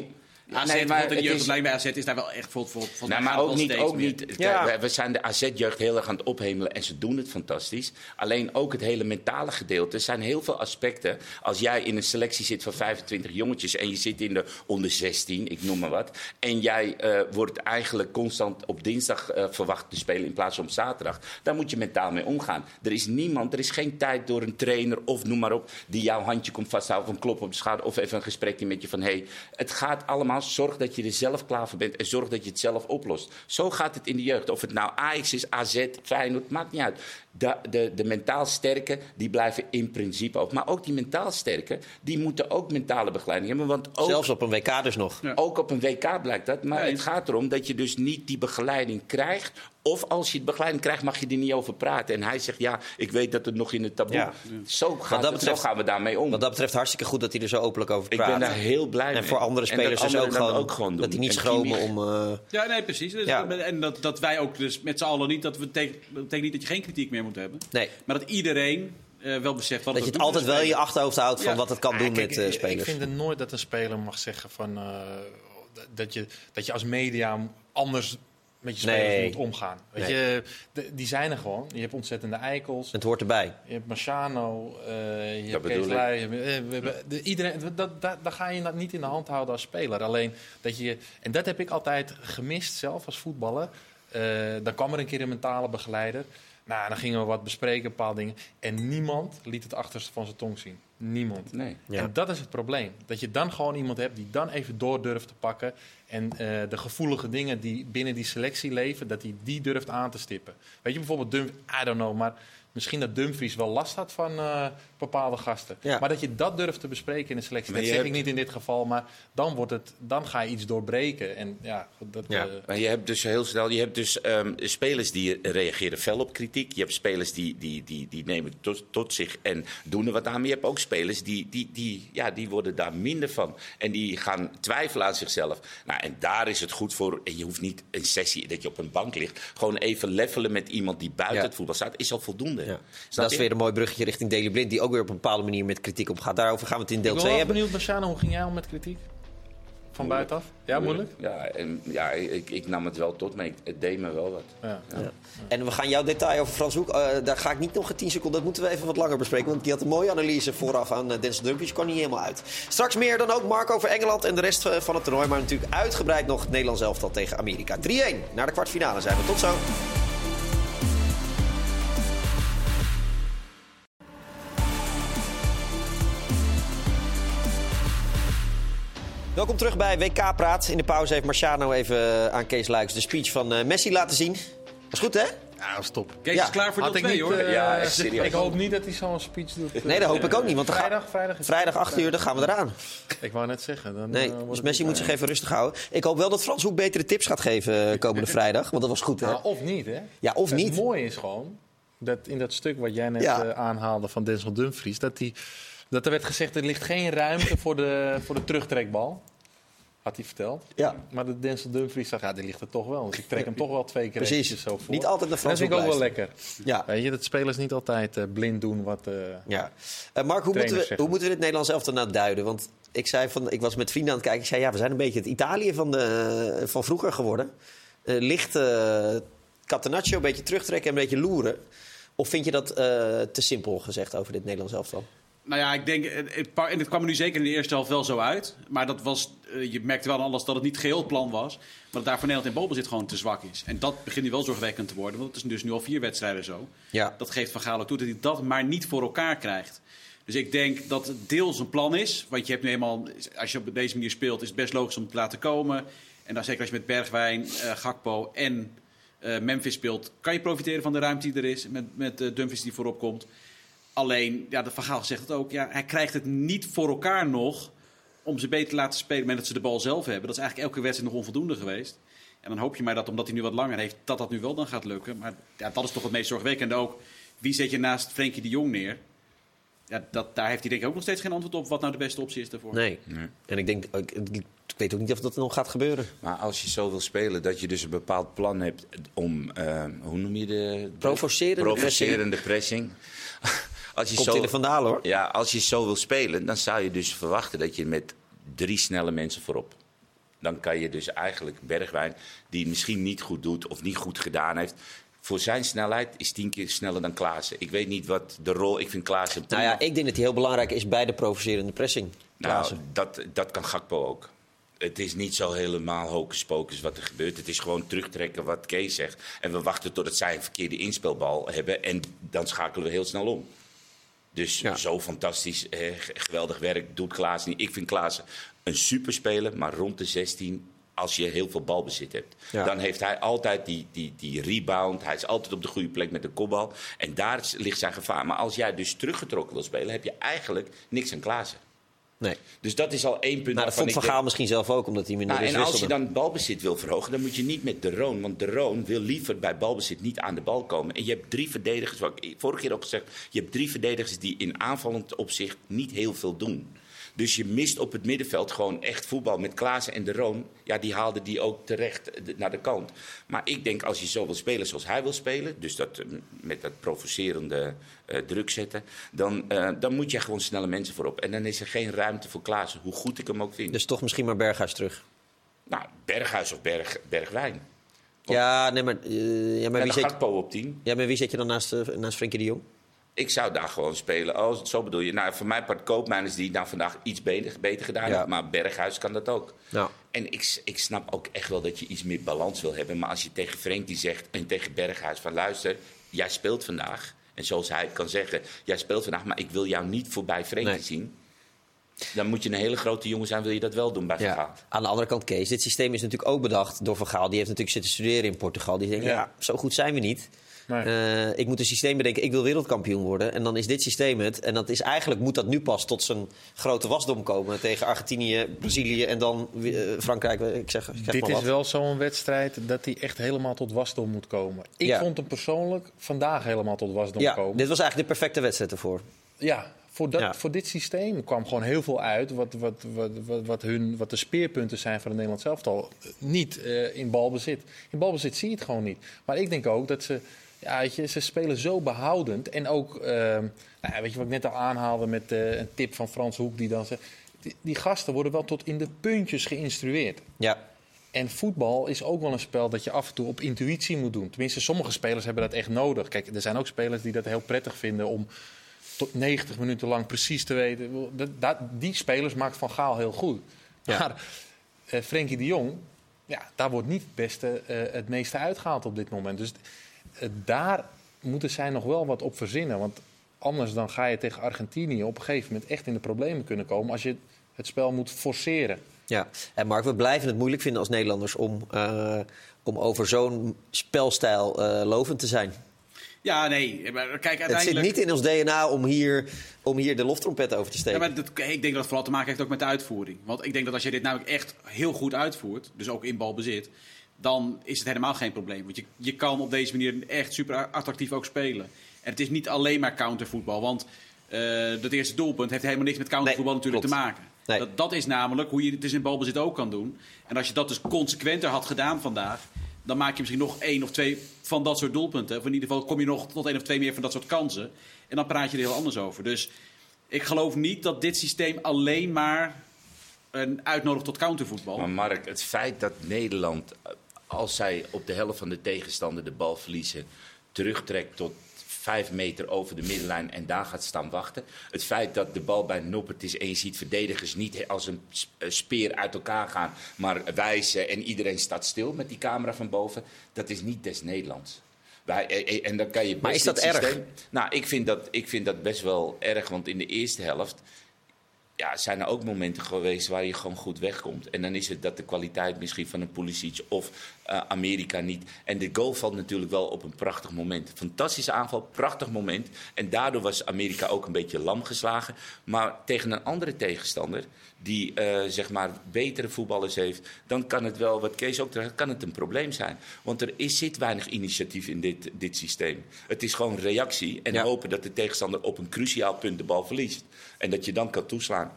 AZ, nee, maar de het jeugd, is- lijkt bij AZ is daar wel echt voor, voor, voor Nou, maar ook niet, ook niet. Ja. Kijk, we- We zijn de AZ-jeugd heel erg aan het ophemelen en ze doen het fantastisch. Alleen ook het hele mentale gedeelte. Er zijn heel veel aspecten. Als jij in een selectie zit van 25 jongetjes en je zit in de onder 16, ik noem maar wat. En jij eh, wordt eigenlijk constant op dinsdag eh, verwacht te spelen in plaats van op zaterdag. Daar moet je mentaal mee omgaan. Er is niemand, er is geen tijd door een trainer of noem maar op. die jouw handje komt vasthouden of een klop op de schouder of even een gesprekje met je van hé. Hey, het gaat allemaal. Zorg dat je er zelf klaar voor bent en zorg dat je het zelf oplost. Zo gaat het in de jeugd. Of het nou Ajax is, AZ, Feyenoord, maakt niet uit. De, de, de mentaal sterken, die blijven in principe ook. Maar ook die mentaal sterken, die moeten ook mentale begeleiding hebben. Want ook, Zelfs op een WK dus nog. Ja. ook op een WK blijkt dat. Maar Ja, het gaat erom dat je dus niet die begeleiding krijgt. Of als je het begeleiding krijgt, mag je er niet over praten. En hij zegt, ja, ik weet dat het nog in het taboe... Ja. Zo, gaat dat het, betreft- zo gaan we daarmee om. Wat dat betreft hartstikke goed dat hij er zo openlijk over ik praat. ben daar heel blij mee. en voor andere En spelers dus ook dat gewoon, ook gewoon doen. dat die niet En schromen om... eh, Ja, nee, precies. Dus Ja. En dat, dat wij ook dus met z'n allen niet, dat, we tegen, dat betekent niet dat je geen kritiek meer moet hebben. nee, Maar dat iedereen eh, wel beseft wat dat je het altijd wel in je achterhoofd houdt van Ja. wat het kan Ah, doen kijk, met eh, ik- spelers. Ik vind het nooit dat een speler mag zeggen van, eh, dat, je, dat je als media anders met je spelers Nee. moet omgaan. Weet Nee. je, de- die zijn er gewoon. Je hebt ontzettende eikels. Het hoort erbij. Je hebt Marciano, eh, je hebt Kees eh, iedereen, dat, dat, dat ga je dat niet in de hand houden als speler. Alleen dat je, en dat heb ik altijd gemist zelf als voetballer. Eh, dan kwam er een keer een mentale begeleider. Nou, dan gingen we wat bespreken, bepaalde dingen. En niemand liet het achterste van zijn tong zien. Niemand. Nee. Ja. En dat is het probleem. Dat je dan gewoon iemand hebt die dan even door durft te pakken. En eh, de gevoelige dingen die binnen die selectie leven, dat hij die durft aan te stippen. Weet je bijvoorbeeld, I don't know, maar misschien dat Dumfries wel last had van eh, bepaalde gasten. Ja. Maar dat je dat durft te bespreken in de selectie. Maar dat zeg ik niet in dit geval, maar dan, wordt het, dan ga je iets doorbreken. En ja, dat, Ja. eh, Maar je hebt dus heel snel, je hebt dus ehm, spelers die reageren fel op kritiek. Je hebt spelers die, die, die, die nemen tot, tot zich en doen er wat aan. Maar je hebt ook spelers die, die, die, ja, die worden daar minder van. En die gaan twijfelen aan zichzelf. Nou, en daar is het goed voor. En je hoeft niet een sessie dat je op een bank ligt. Gewoon even levelen met iemand die buiten Ja. het voetbal staat. Is al voldoende. Ja. Snap Dat is weer een mooi bruggetje richting Daley Blind, die ook weer op een bepaalde manier met kritiek omgaat. Daarover gaan we het in deel ik ben 2 wel hebben. benieuwd, Marciano, hoe ging jij om met kritiek? Van buitenaf? Ja, moeilijk? Ja, en, ja ik, ik nam het wel tot me. Ik- Het deed me wel wat. Ja. En we gaan jouw detail over Frans Hoek. eh, daar ga ik niet nog in 10 seconden. Dat moeten we even wat langer bespreken. Want die had een mooie analyse vooraf aan uh, Denzel Dumfries. Kwam niet helemaal uit. Straks meer dan ook Mark over Engeland en de rest eh, van het toernooi. Maar natuurlijk uitgebreid nog het Nederlands elftal tegen Amerika. 3-1 naar de kwartfinale zijn we. Tot zo. Welkom terug bij WK Praat. In de pauze heeft Marciano even eh, aan Kees Luiks de speech van eh, Messi laten zien. Was goed, hè? Ja, stop. Kees Ja. is klaar voor 2 niet, hoor. eh, Ja, echt serieus. Ik hoop niet dat hij zo'n speech doet. Nee, dat hoop ik ook niet. Want vrijdag, vrijdag is Vrijdag 8 uur, dan gaan we eraan. Ik wou net zeggen. Dan, Nee, dus het Messi moet zich even rustig houden. Ik hoop wel dat Frans Hoek betere tips gaat geven komende vrijdag. Want dat was goed, hè? Nou, of niet, hè? Ja, of het niet. mooie is gewoon dat in dat stuk wat jij net Ja. eh, aanhaalde van Denzel Dumfries, dat, die, dat er werd gezegd er ligt geen ruimte voor de, voor de terugtrekbal. Had hij verteld. Ja, Maar de Denzel Dumfries zegt, ja, die ligt er toch wel. Dus ik trek hem toch wel twee keer precies. zo voor. Niet altijd naar En dat Frans vind ik ook wel lekker. Ja, Weet je, dat spelers niet altijd eh, blind doen wat... eh, ja. Eh, Mark, hoe moeten, we, zeggen. hoe moeten we dit Nederlands elftal nou duiden? Want ik, zei van, ik was met vrienden aan het kijken. Ik zei, ja, we zijn een beetje het Italië van, de, van vroeger geworden. Licht Catenaccio, een beetje terugtrekken en een beetje loeren. Of vind je dat te simpel gezegd over dit Nederlands elftal? Nou ja, ik denk, en het kwam er nu zeker in de eerste helft wel zo uit. Maar dat was, eh, je merkte wel alles dat het niet geheel het plan was. Maar dat daar voor Nederland in balbezit gewoon te zwak is. En dat begint nu wel zorgwekkend te worden. Want het is dus nu al vier wedstrijden zo. Ja. Dat geeft Van Gaal ook toe dat hij dat maar niet voor elkaar krijgt. Dus ik denk dat het deels een plan is. Want je hebt nu eenmaal, als je op deze manier speelt, is het best logisch om te laten komen. En dan zeker als je met Bergwijn, eh, Gakpo en eh, Memphis speelt, kan je profiteren van de ruimte die er is. Met, met Dumfries die voorop komt. Alleen, ja, de Van Gaal zegt het ook, ja, hij krijgt het niet voor elkaar nog om ze beter te laten spelen met dat ze de bal zelf hebben. Dat is eigenlijk elke wedstrijd nog onvoldoende geweest. En dan hoop je maar dat, omdat hij nu wat langer heeft, dat dat nu wel dan gaat lukken. Maar ja, dat is toch het meest zorgwekkende ook. Wie zet je naast Frenkie de Jong neer? Ja, dat, daar heeft hij denk ik ook nog steeds geen antwoord op wat nou de beste optie is daarvoor. Nee. Nee. En ik denk, ik, ik weet ook niet of dat nog gaat gebeuren. Maar als je zo wil spelen, dat je dus een bepaald plan hebt om, eh, hoe noem je de... Provocerende Provocerende pressing. Als je Komt zo, in de vandalen, hoor. Ja, als je zo wil spelen, dan zou je dus verwachten dat je met drie snelle mensen voorop dan kan je dus eigenlijk Bergwijn, die misschien niet goed doet of niet goed gedaan heeft. Voor zijn snelheid is tien keer sneller dan Klaassen. Ik weet niet wat de rol. Ik vind Klaassen. Nou ja, ik denk dat hij heel belangrijk is bij de provocerende pressing. Nou, Klaassen. dat, dat kan Gakpo ook. Het is niet zo helemaal hocus pocus wat er gebeurt. Het is gewoon terugtrekken wat Kees zegt. En we wachten totdat zij een verkeerde inspelbal hebben. En dan schakelen we heel snel om. Dus Ja. zo fantastisch, eh, geweldig werk doet Klaas niet. Ik vind Klaas een superspeler, maar rond de 16, als je heel veel balbezit hebt. Ja. Dan heeft hij altijd die, die, die rebound. Hij is altijd op de goede plek met de kopbal. En daar ligt zijn gevaar. Maar als jij dus teruggetrokken wil spelen, heb je eigenlijk niks aan Klaassen. Nee. Dus dat is al één punt Nou, dat vond Van denk- Gaal misschien zelf ook, omdat hij minder nou, is en als je dan balbezit wil verhogen, dan moet je niet met de Roon. Want de Roon wil liever bij balbezit niet aan de bal komen. En je hebt drie verdedigers, wat ik vorige keer ook gezegd, je hebt drie verdedigers die in aanvallend opzicht niet heel veel doen. Dus je mist op het middenveld gewoon echt voetbal. Met Klaassen en de Roon, ja, die haalden die ook terecht eh, naar de kant. Maar ik denk als je zo wil spelen zoals hij wil spelen, dus dat, eh, met dat provocerende eh, druk zetten, dan, dan moet je gewoon snelle mensen voorop. En dan is er geen ruimte voor Klaassen, hoe goed ik hem ook vind. Dus toch misschien maar Berghuis terug. Nou, Berghuis of Berg, Bergwijn. Ja, nee, maar, eh, ja, maar, wie zet, Gakpo op 10. ja, maar wie zet je dan naast, naast Frenkie de Jong? Ik zou daar gewoon spelen. Oh, zo bedoel je. Nou, voor mijn part Koopmijn is die nou vandaag iets beter, beter gedaan. Ja. heeft, Maar Berghuis kan dat ook. Nou, En ik, ik snap ook echt wel dat je iets meer balans wil hebben. Maar als je tegen Frenkie zegt en tegen Berghuis van luister, jij speelt vandaag. En zoals hij kan zeggen, jij speelt vandaag, maar ik wil jou niet voorbij Frenkie Nee. zien. Dan moet je een hele grote jongen zijn, wil je dat wel doen bij Van ja. Gaal. Aan de andere kant, Kees, dit systeem is natuurlijk ook bedacht door Van Gaal. Die heeft natuurlijk zitten studeren in Portugal. Die denkt, ja, Ja. zo goed zijn we niet. Nee. Eh, ik moet een systeem bedenken, ik wil wereldkampioen worden. En dan is dit systeem het. En dat is eigenlijk moet dat nu pas tot zijn grote wasdom komen tegen Argentinië, Brazilië en dan eh, Frankrijk. Ik zeg, ik zeg Dit is wel zo'n wedstrijd dat hij echt helemaal tot wasdom moet komen. Ik Ja. vond hem persoonlijk vandaag helemaal tot wasdom Ja, komen. dit was eigenlijk de perfecte wedstrijd ervoor. Ja, voor, dat, Ja. voor dit systeem kwam gewoon heel veel uit wat, wat, wat, wat, wat, hun, wat de speerpunten zijn van het Nederlands elftal. Niet eh, in balbezit. In balbezit zie je het gewoon niet. Maar ik denk ook dat ze, ja, weet je, ze spelen zo behoudend. En ook, eh, nou weet je wat ik net al aanhaalde met eh, een tip van Frans Hoek die dan zegt... Die, die gasten worden wel tot in de puntjes geïnstrueerd. Ja, En voetbal is ook wel een spel dat je af en toe op intuïtie moet doen. Tenminste, sommige spelers hebben dat echt nodig. Kijk, er zijn ook spelers die dat heel prettig vinden om tot 90 minuten lang precies te weten. Dat, dat- die spelers maakt Van Gaal heel goed. Ja. Maar eh Frenkie de Jong, ja, daar wordt niet het, beste, het meeste uitgehaald op dit moment. Dus daar moeten zij nog wel wat op verzinnen. Want anders dan ga je tegen Argentinië op een gegeven moment echt in de problemen kunnen komen... als je het spel moet forceren. ja. En Mark, we blijven het moeilijk vinden als Nederlanders om, eh, om over zo'n spelstijl eh, lovend te zijn. Ja, nee. Maar kijk, Het zit uiteindelijk... niet in ons DNA om hier, om hier de loftrompet over te Ja, steken. maar dat, ik denk dat het vooral te maken heeft ook met de uitvoering. Want ik denk dat als je dit namelijk echt heel goed uitvoert, dus ook in balbezit, dan is het helemaal geen probleem. Want je, je kan op deze manier echt super attractief ook spelen. En het is niet alleen maar countervoetbal, want eh dat eerste doelpunt heeft helemaal niks met countervoetbal Nee, natuurlijk klopt. te maken. Nee. Dat, dat is namelijk hoe je het dus in balbezit ook kan doen. En als je dat dus consequenter had gedaan vandaag, dan maak je misschien nog één of twee van dat soort doelpunten. Of in ieder geval kom je nog tot één of twee meer van dat soort kansen. En dan praat je er heel anders over. Dus ik geloof niet dat dit systeem alleen maar een uitnodigt tot countervoetbal. Maar Mark, het feit dat Nederland, eh, als zij op de helft van de tegenstander de bal verliezen, terugtrekt tot vijf meter over de middenlijn en daar gaat staan wachten. Het feit dat de bal bij Noppert is en je ziet verdedigers niet als een speer uit elkaar gaan, maar wijzen en iedereen staat stil met die camera van boven, dat is niet des Nederlands. Wij, eh, eh, en dan kan je Maar is dat erg? Nou, ik vind, dat, ik vind dat best wel erg, want in de eerste helft ja, zijn er ook momenten geweest waar je gewoon goed wegkomt. En dan is het dat de kwaliteit misschien van een Pulisic of eh, Amerika niet. En de goal valt natuurlijk wel op een prachtig moment. Fantastische aanval, prachtig moment. En daardoor was Amerika ook een beetje lam geslagen. Maar tegen een andere tegenstander, die eh, zeg maar betere voetballers heeft, dan kan het wel, wat Kees ook zegt, kan het een probleem zijn. Want er is, zit weinig initiatief in dit, dit systeem. Het is gewoon reactie en Ja. hopen dat de tegenstander op een cruciaal punt de bal verliest. En dat je dan kan toeslaan.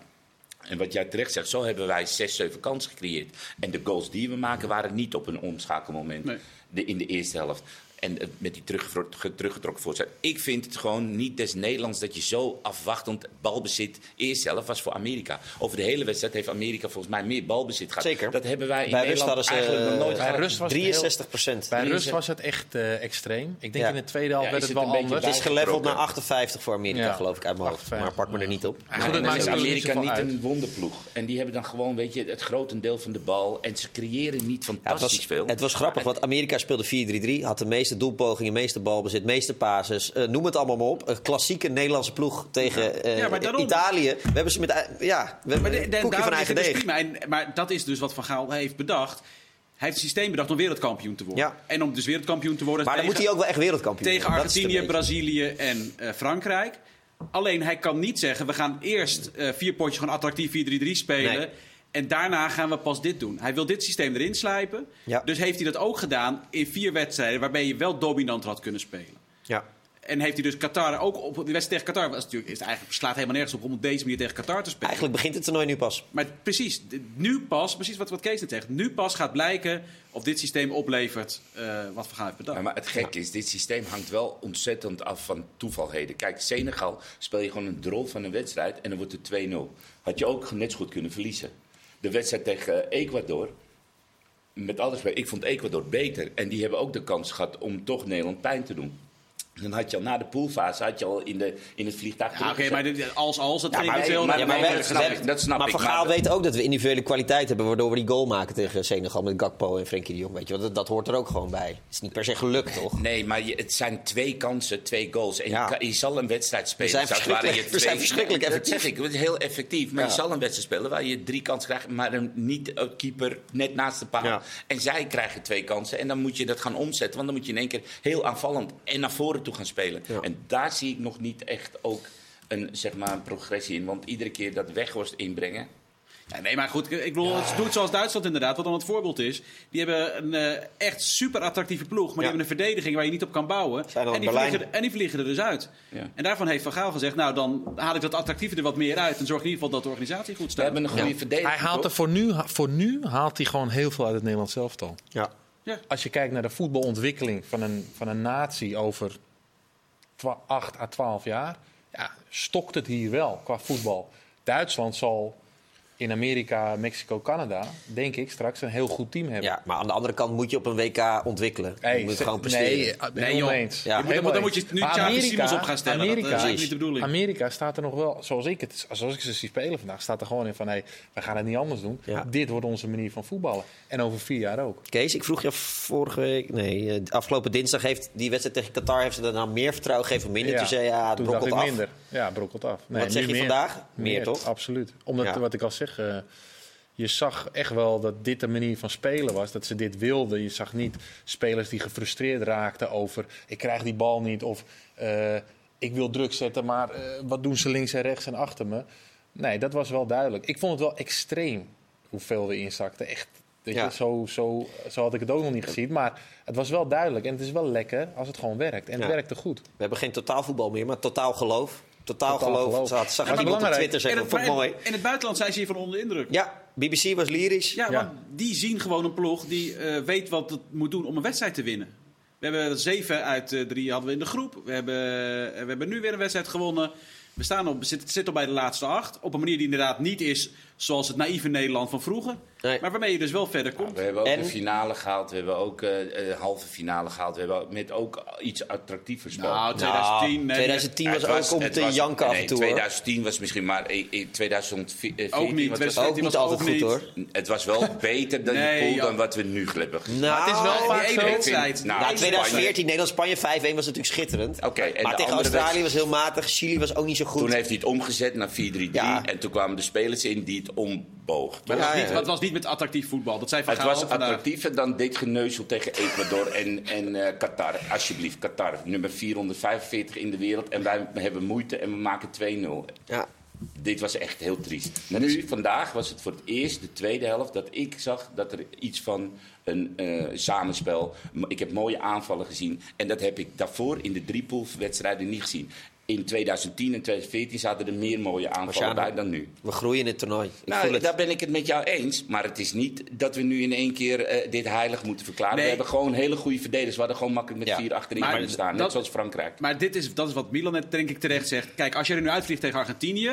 En wat jij terecht zegt, zo hebben wij zes, zeven kansen gecreëerd. En de goals die we maken waren niet op een omschakelmoment Nee. de, in de eerste helft. En eh, met die teruggetrokken voorzet. Ik vind het gewoon niet des Nederlands dat je zo afwachtend balbezit. Eerst zelf was voor Amerika. Over de hele wedstrijd heeft Amerika volgens mij meer balbezit gehad. Zeker. Dat hebben wij in Bij Nederland hadden ze, eigenlijk nog nooit Bij gehad. rust was het heel- 63 procent. Bij rust was het echt eh, extreem. Ik denk Ja. in de tweede helft Ja, werd het het wel een beetje anders. Het is geleveld naar Bijgetrokken. 58 voor Amerika, Ja. geloof ik, uit mijn hoofd. 58, Maar pak me er niet op. Maakt is Amerika niet een wonderploeg. En die hebben dan gewoon weet je, het grotendeel van de bal. En ze creëren niet Ja, het, fantastisch was, veel. het was grappig, want Amerika speelde 4-3-3. Had de meeste doelpogingen, meeste balbezit, meeste pases. Eh, noem het allemaal maar op. Een klassieke Nederlandse ploeg tegen eh, Ja, maar daarom- Italië. We hebben ze met... Ja, we hebben Maar, een de, de, koekje van eigen het dus deeg. prima. En, maar dat is dus wat Van Gaal heeft bedacht. Hij heeft een systeem bedacht om wereldkampioen te worden. Ja. En om dus wereldkampioen te worden Maar dan moet hij ook wel echt wereldkampioen tegen het Argentinië. Brazilië en eh, Frankrijk. Alleen hij kan niet zeggen, we gaan eerst vier potjes gewoon attractief 4-3-3 spelen. Nee. En daarna gaan we pas dit doen. Hij wil dit systeem erin slijpen. Ja. Dus heeft hij dat ook gedaan in vier wedstrijden waarbij je wel dominanter had kunnen spelen. Ja. En heeft hij dus Qatar ook op de wedstrijd tegen Qatar. Was natuurlijk, is het eigenlijk, slaat helemaal nergens op om op deze manier tegen Qatar te spelen. Eigenlijk begint het toernooi nu pas. Maar precies, nu pas, precies wat, wat Kees net zegt. Nu pas gaat blijken of dit systeem oplevert eh, wat we gaan bedacht. Ja, maar het gekke is, dit systeem hangt wel ontzettend af van toevalheden. Kijk, Senegal speel je gewoon een drol van een wedstrijd en dan wordt het 2-0. Had je ook net zo goed kunnen verliezen. De wedstrijd tegen Ecuador, met alle respect, ik vond Ecuador beter. En die hebben ook de kans gehad om toch Nederland pijn te doen. Dan had je al na de poolfase had je al in, de, in het vliegtuig. Ja, oké, maar dit- als als dat Ja, maar- Ja, dat snap ik, dat snap maar ik, dat- weet ook dat we individuele kwaliteit hebben... waardoor we die goal maken tegen Senegal met Gakpo en Frenkie de Jong. Weet je, dat, dat hoort er ook gewoon bij. Het is niet per se gelukt, toch? Nee, maar je, het zijn twee kansen, twee goals. En Ja. je, je zal een wedstrijd spelen. zijn je we zijn verschrikkelijk Dat effectief. zeg ik, het is heel effectief. Maar je zal een wedstrijd spelen waar je drie kansen krijgt, maar een niet een keeper net naast de paal. En zij krijgen twee kansen. En dan moet je dat gaan omzetten. Want dan moet je in één keer heel aanvallend en naar voren toe gaan spelen. Ja. En daar zie ik nog niet echt ook een, zeg maar, een progressie in. Want iedere keer dat Weghorst inbrengen. Ja, nee, maar goed, ik bedoel, het doet zoals Duitsland inderdaad, wat dan het voorbeeld is. Die hebben een eh, echt super attractieve ploeg, maar die hebben een verdediging waar je niet op kan bouwen. En die, vliegen, er- en die vliegen er dus uit. Ja. En daarvan heeft Van Gaal gezegd, nou dan haal ik dat attractieve er wat meer uit en zorg in ieder geval dat de organisatie goed We staat. hebben een goede Ja. verdediging. Hij haalt er voor nu, voor nu haalt hij gewoon heel veel uit het Nederlands. Ja. Ja. Als je kijkt naar de voetbalontwikkeling van een, van een natie over 8 à 12 jaar, ja, stokt het hier wel qua voetbal. Duitsland zal in Amerika, Mexico, Canada, denk ik, straks een heel goed team hebben. ja, maar aan de andere kant moet je op een WK ontwikkelen. Hey, je moet ze- gewoon presteren. Nee, eh, Nee, joh. eens. Ja. Je moet- dan moet je nu Xavi Amerika- Simons op gaan stellen. Dat, Amerika, eh, is niet de bedoeling. Amerika staat er nog wel, zoals ik, het, zoals ik ze zie spelen vandaag, staat er gewoon in van hey, we gaan het niet anders doen. Ja. Dit wordt onze manier van voetballen. En over vier jaar ook. Kees, ik vroeg je vorige week... Nee, eh, afgelopen dinsdag heeft die wedstrijd tegen Qatar... heeft ze er nou meer vertrouwen gegeven of minder? Toen zei ja, het toen dacht brokkelt ik af. minder. Ja, brokkelt af. Nee, Wat zeg je meer. vandaag? Meer, toch? Absoluut. Omdat, Ja. wat ik al zeg, eh, je zag echt wel dat dit de manier van spelen was. Dat ze dit wilden. Je zag niet spelers die gefrustreerd raakten over... ik krijg die bal niet of eh, ik wil druk zetten... maar eh, wat doen ze links en rechts en achter me? Nee, dat was wel duidelijk. Ik vond het wel extreem hoeveel we inzakten. Echt, weet Ja. je, zo, zo, zo had ik het ook nog niet gezien. Maar het was wel duidelijk. En het is wel lekker als het gewoon werkt. En het Ja. werkte goed. We hebben geen totaalvoetbal meer, maar totaal geloof. Totaal, Totaal geloof. geloof. Zag, zag Ja, ik iemand op. Twitter zeggen, het, vond ik mooi. in het buitenland zijn ze hiervan onder de indruk. Ja, BBC was lyrisch. Ja, Ja. want die zien gewoon een ploeg die eh, weet wat het moet doen om een wedstrijd te winnen. We hebben zeven uit eh, drie hadden we in de groep. We hebben, eh, we hebben nu weer een wedstrijd gewonnen. We staan op, zitten zitten al bij de laatste acht. Op een manier die inderdaad niet is zoals het naïeve Nederland van vroeger. Nee. Maar waarmee je dus wel verder komt. We hebben ook En- de finale gehaald, we hebben ook eh eh, halve finale gehaald. We hebben met ook iets attractiever spel. Nou, 2010. Nou, nee, 2010 was, ook om te was- janken af en toe. hoor. 2010 was misschien maar eh, eh, 2014. Ook niet. wat was het? 2014 Ook niet was altijd ook goed niet. hoor. Het was wel beter dan Nee, de pool dan wat we nu hebben. Nou, het is wel vaak zo. wedstrijd. Nou, Nou, Spanje- 2014, Nederland-Spanje 5-1 was natuurlijk schitterend. Oké, en maar de tegen Australië was heel matig. Chili was ook niet zo goed. Toen heeft hij het omgezet naar 4-3-3. Ja. En toen kwamen de spelers in die omboog. Maar Ja, het was niet, het was niet met attractief voetbal. Dat zei Van Het Gaal was vandaag. attractiever dan dit geneuzel tegen Ecuador en, en eh, Qatar. Alsjeblieft, Qatar. Nummer 445 in de wereld. En wij hebben moeite en we maken 2-0. Ja. Dit was echt heel triest. Nu, vandaag was het voor het eerst de tweede helft dat ik zag dat er iets van een eh, samenspel. Ik heb mooie aanvallen gezien. En dat heb ik daarvoor in de driepoolwedstrijden niet gezien. In 2010 en 2014 zaten er meer mooie aanvallen Marciano. bij dan nu. We groeien in het toernooi. Ik voel Nou, het. daar ben ik het met jou eens. Maar het is niet dat we nu in één keer eh, dit heilig moeten verklaren. Nee. We hebben gewoon hele goede verdedigers. We hadden gewoon makkelijk met Ja. vier achterin Maar kunnen staan. Net dat- zoals Frankrijk. Maar dit is, dat is wat Milan net denk ik terecht zegt. Kijk, als je er nu uitvliegt tegen Argentinië...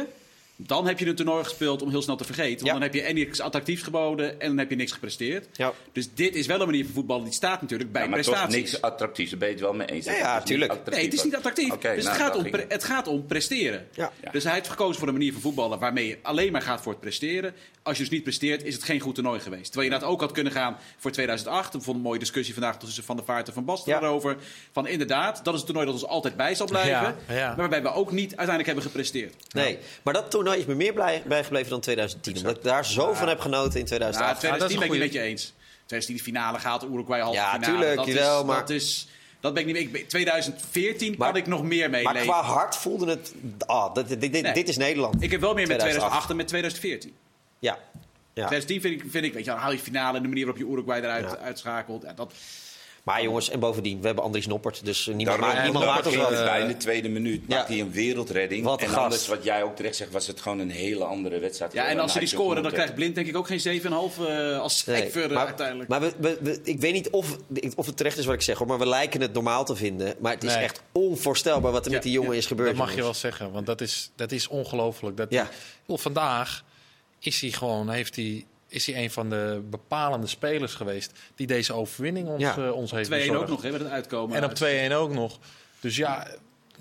dan heb je een toernooi gespeeld om heel snel te vergeten. Want Ja. dan heb je en niks attractiefs geboden... en dan heb je niks gepresteerd. Ja. Dus dit is wel een manier van voetballen die staat natuurlijk bij Ja, maar toch prestaties. niks attractiefs. Daar ben je het wel mee eens. Ja, Het ja, is niet tuurlijk. attractief. Nee, het is niet attractief. Dus nou, het, gaat daar om, ging het gaat om presteren. Ja. Dus hij heeft gekozen voor een manier van voetballen waarmee je alleen maar gaat voor het presteren. Als je dus niet presteert, is het geen goed toernooi geweest. Terwijl je inderdaad ook had kunnen gaan voor 2008. Ik vond een mooie discussie vandaag tussen Van der Vaart en Van Basten Ja. daarover. Van inderdaad, dat is een toernooi dat ons altijd bij zal blijven. Ja, ja. Maar waarbij we ook niet uiteindelijk hebben gepresteerd. Nee, maar dat toernooi is me meer blij, bijgebleven dan 2010. Omdat ik daar zo van heb genoten in Nou, 2008. 2010 ben ik niet met je eens. 2010 de finale gaat, Uruguay halve Ja, finale. tuurlijk, dat jawel, is, maar- Dat, is, dat ben ik niet mee. Ik- 2014 Maar- kan ik nog meer mee maar leven. qua hart voelde het... Ah, dit, dit, dit, Nee. dit is Nederland. Ik heb wel meer met 2008. 2008 en met 2014. Ja. ja. 2010 vind ik, vind ik, weet je, dan haal je finale en de manier waarop je Uruguay eruit Ja. uitschakelt. Ja, dat, Maar jongens, en bovendien, we hebben Andries Noppert. Dus eh, niemand, Daarom, maakt, niemand maakt ons wat. bij in de tweede minuut. Ja. Maakt hij een wereldredding. Wat een en gast. anders, wat jij ook terecht zegt, was het gewoon een hele andere wedstrijd. ja, en als ze die scoren, dan krijgt Blind denk ik ook geen 7,5 eh als Nee, cijfer maar, uiteindelijk. maar we, we- we- ik weet niet of, of het terecht is wat ik zeg, hoor, maar we lijken het normaal te vinden. Maar het is Nee. echt onvoorstelbaar wat er Ja, met die jongen ja, is gebeurd. Dat mag je wel zeggen, want dat is, dat is ongelooflijk. Dat Ja. die- vandaag is hij gewoon, heeft hij, is hij een van de bepalende spelers geweest die deze overwinning ons, Ja. eh, ons heeft 2-1 bezorgd. ook nog, hè, met het uitkomen. En op 2-1 ook nog. Dus ja,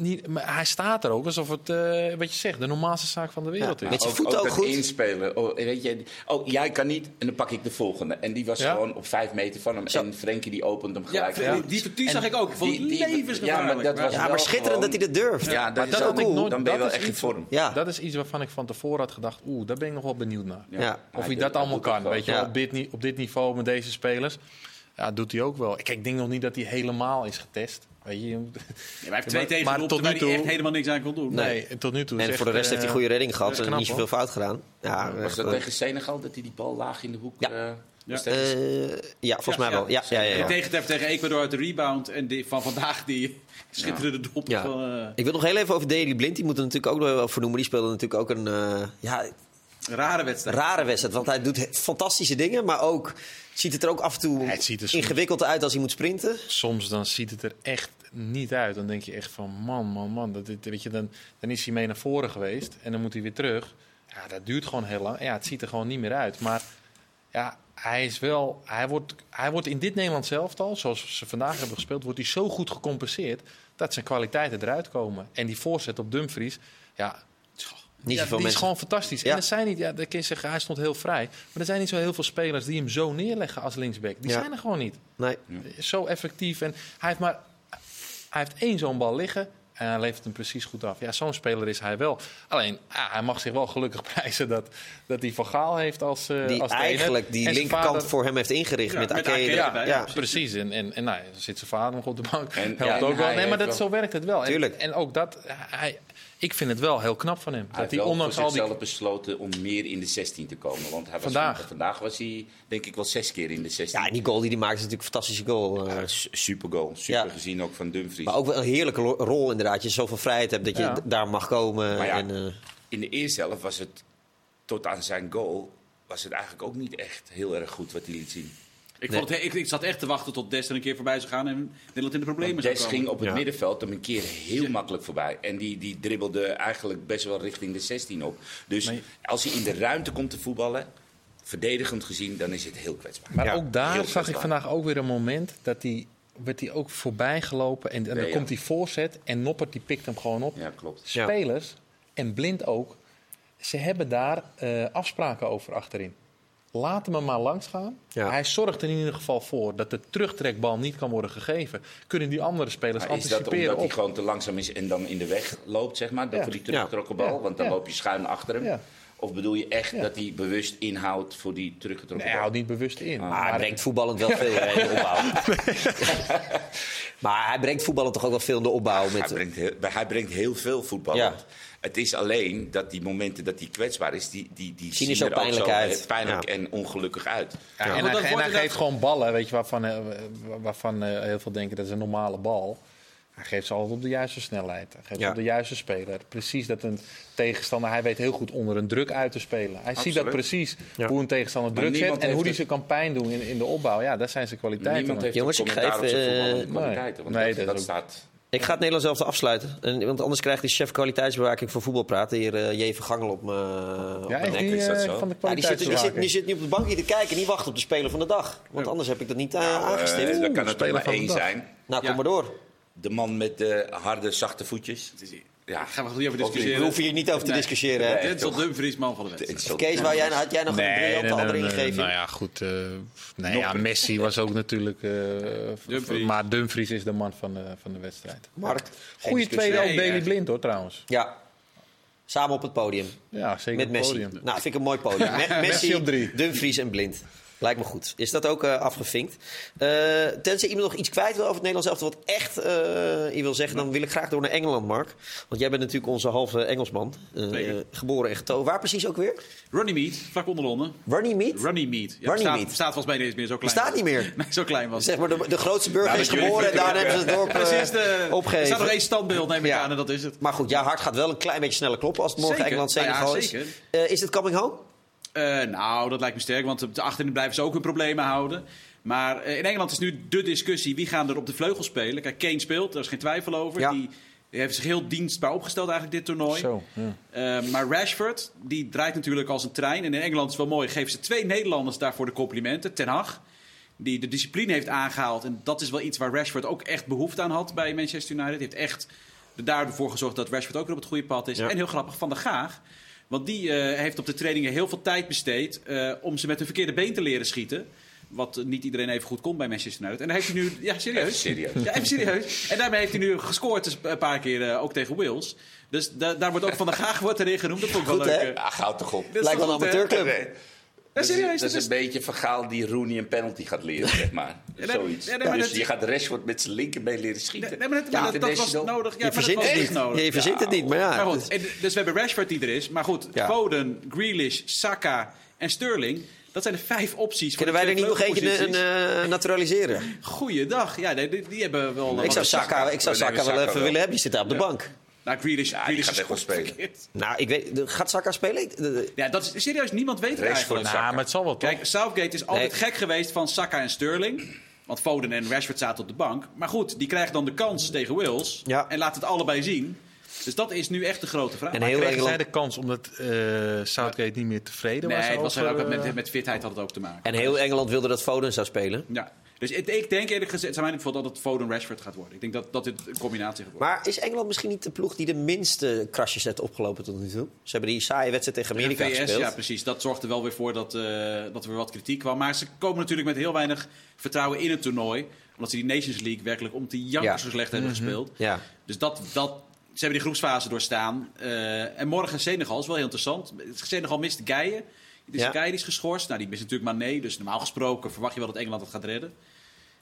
niet, maar hij staat er ook alsof het, eh, wat je zegt, de normaalste zaak van de wereld Ja, is. met je ook, voeten ook goed. inspelen. Oh, weet je, oh, jij kan niet en dan pak ik de volgende. En die was Ja. gewoon op vijf meter van hem. Zo. En Frenkie die opent hem ja, gelijk. die, die, zag ik ook. Het die-. Ja, maar dat was Ja, maar schitterend gewoon- dat hij dat durft. Ja, dat Maar is dat ook cool. nooit- Dan ben je dat wel is echt in iets- vorm. Ja. Dat is iets waarvan ik van tevoren had gedacht, oeh, daar ben ik nog wel benieuwd naar. Ja. Of Hij dat allemaal kan, weet je op dit niveau met deze spelers. Ja, doet hij ook wel. Kijk, ik denk nog niet dat hij helemaal is getest. Weet je, Ja, maar hij heeft twee tegen maar op tot nu hij echt toe- helemaal niks aan kon doen. nee, en tot nu toe. En echt, voor de rest eh, heeft hij goede redding gehad en niet zoveel fout gedaan. Ja, Was dat echt, tegen Senegal dat hij die bal laag in de hoek... Ja. eh, Ja. eh, ja, volgens mij wel. Ja, ja, ja, ja. tegen, tegen Ecuador uit de rebound. En die, van vandaag die schitterende dop. Ja. Van, eh, Ik wil nog heel even over Daley Blind. Die moet er natuurlijk ook nog wel voor noemen. Die speelde natuurlijk ook een eh, ja, rare wedstrijd. rare wedstrijd. Want hij doet he- fantastische dingen. Maar ook ziet het er ook af en toe Het ziet er ingewikkeld uit als hij moet sprinten. Soms dan ziet het er echt niet uit. Dan denk je echt van, man, man, man. Dat, dit- weet je, dan, dan is hij mee naar voren geweest en dan moet hij weer terug. Ja, dat duurt gewoon heel lang. Ja, het ziet er gewoon niet meer uit. Maar ja, hij is wel... Hij wordt, hij wordt in dit Nederlands elftal, zoals ze vandaag hebben gespeeld... wordt hij zo goed gecompenseerd dat zijn kwaliteiten eruit komen. En die voorzet op Dumfries, ja... Niet ja, die is gewoon fantastisch. Ja. En er zijn niet, ja, dan kun je zeggen, hij stond heel vrij. Maar er zijn niet zo heel veel spelers die hem zo neerleggen als linksback. Die Ja. zijn er gewoon niet Nee. zo effectief. En hij heeft maar hij heeft één zo'n bal liggen. En hij levert hem precies goed af. Ja, zo'n speler is hij wel. Alleen, hij mag zich wel gelukkig prijzen dat, dat hij Van Gaal heeft als, eh Die als eigenlijk die linkerkant vader- voor hem heeft ingericht Ja, met met Ake. Ake Ja, erbij, ja. ja. Precies. En, en, en nou, dan zit zijn vader nog op de bank. En- Helpt ook wel. Nee, maar dat, wel- zo werkt het wel. En, Tuurlijk. en ook dat, hij, ik vind het wel heel knap van hem. Hij dat heeft hij ondanks voor al die... besloten om meer in de 16 te komen. Want hij was Vandaag. vandaag was hij denk ik wel zes keer in de 16. Ja, en die goal die hij maakt is natuurlijk een fantastische goal. eh. Ja, super goal. Super Ja. gezien ook van Dumfries. maar ook wel een heerlijke rol inderdaad. Je zoveel vrijheid hebt dat je Ja. daar mag komen. Maar ja, en, eh, In de eerste helft was het tot aan zijn goal was het eigenlijk ook niet echt heel erg goed wat hij liet zien. Ik, vond het, ik, ik zat echt te wachten tot Des er een keer voorbij zou gaan en Nederland in de problemen zou Des ging op het Ja. middenveld hem een keer heel makkelijk voorbij. En die, die dribbelde eigenlijk best wel richting de 16 op. Dus als hij in de ruimte komt te voetballen, verdedigend gezien, dan is het heel kwetsbaar. Maar Ja, ook daar heel zag ik vandaag ook weer een moment dat hij werd hij ook voorbij gelopen en, en dan komt hij voorzet en Noppert die pikt hem gewoon op. Ja, klopt. Ja. Spelers en blind ook, ze hebben daar eh, afspraken over achterin. Laat hem er maar langs gaan. Ja. Hij zorgt er in ieder geval voor dat de terugtrekbal niet kan worden gegeven. Kunnen die andere spelers Maar is dat anticiperen omdat hij gewoon te langzaam is en dan in de weg loopt, zeg maar? Dat Ja. voor die teruggetrokken bal? Ja. Want dan Ja. loop je schuin achter hem. Of bedoel je echt Ja. dat hij bewust inhoudt voor die teruggetrokken Nee, hij houdt niet bewust in. maar hij brengt voetballend wel veel in de opbouw. maar hij brengt voetballen toch ook wel veel in de opbouw. Hij Met, brengt, heel, hij brengt heel veel voetbal. Ja. Het is alleen dat die momenten dat hij kwetsbaar is, die, die, die Zien er zo ook pijnlijk zo, uit. pijnlijk Ja. en ongelukkig uit. Ja, Ja, en hij, en hij geeft gewoon ballen, weet je, waarvan, eh, waarvan eh, heel veel denken dat is een normale bal. Hij geeft ze altijd op de juiste snelheid. Hij geeft Ja. ze op de juiste speler. Precies dat een tegenstander... Hij weet heel goed onder een druk uit te spelen. Hij ziet dat precies. Ja. Hoe een tegenstander Maar druk zet. En hoe hij zijn kan pijn doen in, in de opbouw. Ja, dat zijn zijn kwaliteiten. Niemand heeft Jongens, een ik voetballende eh, kwaliteiten. Want nee, dat, dat dat ook. staat... Ik ga het Nederlands zelf afsluiten. En, want anders krijgt die chef kwaliteitsbewaking voor voetbal praten. Hier uh, Jeven Gangel op Ja, mijn is nek. die is dat eh, zo? van de Ja, die, zit, die, zit, die zit nu op de bank hier te kijken en die wacht op de speler van de dag. Want anders heb ik dat niet uh, Nou, aangestipt. eh, dan kan het maar één zijn. nou, kom ja. maar door. De man met de harde, zachte voetjes. Ja, Gaan we niet over Of We discussiëren. hoeven hier niet over te Nee. discussiëren. Hè? Nee. Dit is wel Dumfries man van de wedstrijd. Kees, wou jij, had jij nog een briljante andere ingeving? Nou ja, goed. eh, nee, ja, Messi was ook natuurlijk... eh, Dumfries. Maar Dumfries is de man van de, van de wedstrijd. Mark? discussie. tweede ook Nee, Daily echt. Blind hoor, trouwens. Ja. Samen op het podium. Ja, zeker Met op het Messi. podium. Nou, vind ik een mooi podium. Me- Messi, Messi op drie. Dumfries en Blind. Lijkt me goed. Is dat ook eh, afgevinkt? Eh, tenzij iemand nog iets kwijt wil over het Nederlands elftal... wat echt eh, je wil zeggen, dan wil ik graag door naar Engeland, Mark. Want jij bent natuurlijk onze halve Engelsman. Geboren en getogen. Waar precies ook weer? Runny Meat, vlak onder Londen. Runnymede? Mead? Runny Meat. Ja, Mead. bestaat volgens mij niet meer zo klein. Bestaat niet meer. Nee, zo klein was. Zeg maar, de, de grootste burger is geboren en daar hebben ze het dorp Precies, de, er staat opgegeven. nog één standbeeld, neem ik aan, en dat is het. Maar goed, jouw hart gaat wel een klein beetje sneller kloppen als het morgen. Engeland-Senegal Nou is. is het coming home? Eh, nou, dat lijkt me sterk, want op de achterin blijven ze ook hun problemen houden. Maar eh, in Engeland is nu de discussie, wie gaan er op de vleugel spelen? Kijk, Kane speelt, daar is geen twijfel over. Ja. Die heeft zich heel dienstbaar opgesteld eigenlijk dit toernooi. Zo, ja. Eh, maar Rashford, die draait natuurlijk als een trein. En in Engeland is het wel mooi, geven ze twee Nederlanders daarvoor de complimenten. Ten Hag, die de discipline heeft aangehaald. En dat is wel iets waar Rashford ook echt behoefte aan had bij Manchester United. Hij heeft echt daarvoor gezorgd dat Rashford ook weer op het goede pad is. Ja. En heel grappig, Van der Gaag. Want die eh, heeft op de trainingen heel veel tijd besteed eh, om ze met hun verkeerde been te leren schieten. Wat niet iedereen even goed kon bij Manchester United. En daar heeft hij nu... Ja, serieus. Even serieus. Ja, even serieus. En daarmee heeft hij nu gescoord dus een paar keer eh, ook tegen Wales. Dus da- daar wordt ook Van der Gaag wordt erin genoemd. Dat vond ik wel Goed, leuk. hè? goud toch op. Lijkt wel een amateurclub. Ja, Dat is, serieus. dat is een beetje vergaal die Rooney een penalty gaat leren, zeg maar. nee, Zoiets. ja, nee, maar dus dat- je gaat Rashford met zijn linkerbeen leren schieten. Nee, maar dat, maar dat, dat was nodig. Ja, je verzint het niet. nodig. Je verzint het niet, maar ja. Maar goed, en dus we hebben Rashford die er is. Maar goed, Ja. Foden, Grealish, Saka en Sterling. Dat zijn de vijf opties. voor Kunnen wij er niet nog eentje een, vleugelposities. een, naturaliseren? Goeiedag. Ja, nee, die, die hebben wel... Ik zou Saka, ik zou Saka wel even willen hebben. Die zit daar op de bank. Nou, Grealish, Ja, Grealish gaat echt wel spelen. verkeerd. Nou, ik weet, gaat Saka spelen? Ja, dat is serieus. Niemand weet het Rashford, eigenlijk. Nou, maar het zal wel toch? Kijk, Southgate is altijd Nee. gek geweest van Saka en Sterling. Want Foden en Rashford zaten op de bank. Maar goed, die krijgen dan de kans tegen Wales. Ja. En laten het allebei zien. Dus dat is nu echt de grote vraag. En Maar heel Kregen zij Engeland, de kans omdat eh, Southgate niet meer tevreden nee, was? het was ook met, eh, met fitheid had het ook te maken. en heel Engeland wilde dat Foden zou spelen. Ja. Dus ik denk eerlijk gezegd, zijn mijn dat het Foden Rashford gaat worden. Ik denk dat, dat dit een combinatie gaat worden. Maar is Engeland misschien niet de ploeg die de minste krasjes heeft opgelopen tot nu toe? Ze hebben die saaie wedstrijd tegen Amerika VS, gespeeld. ja precies. Dat zorgde wel weer voor dat, eh, dat er weer wat kritiek kwam. Maar ze komen natuurlijk met heel weinig vertrouwen in het toernooi. Omdat ze die Nations League werkelijk om te jankers Ja. zo slecht hebben gespeeld. Ja. Dus dat, dat, ze hebben die groepsfase doorstaan. Eh, en morgen Senegal is wel heel interessant. Senegal mist Geijen. Dus Ja. Geijen is geschorst. Nou, die mist natuurlijk Mané. Dus normaal gesproken verwacht je wel dat Engeland het gaat redden.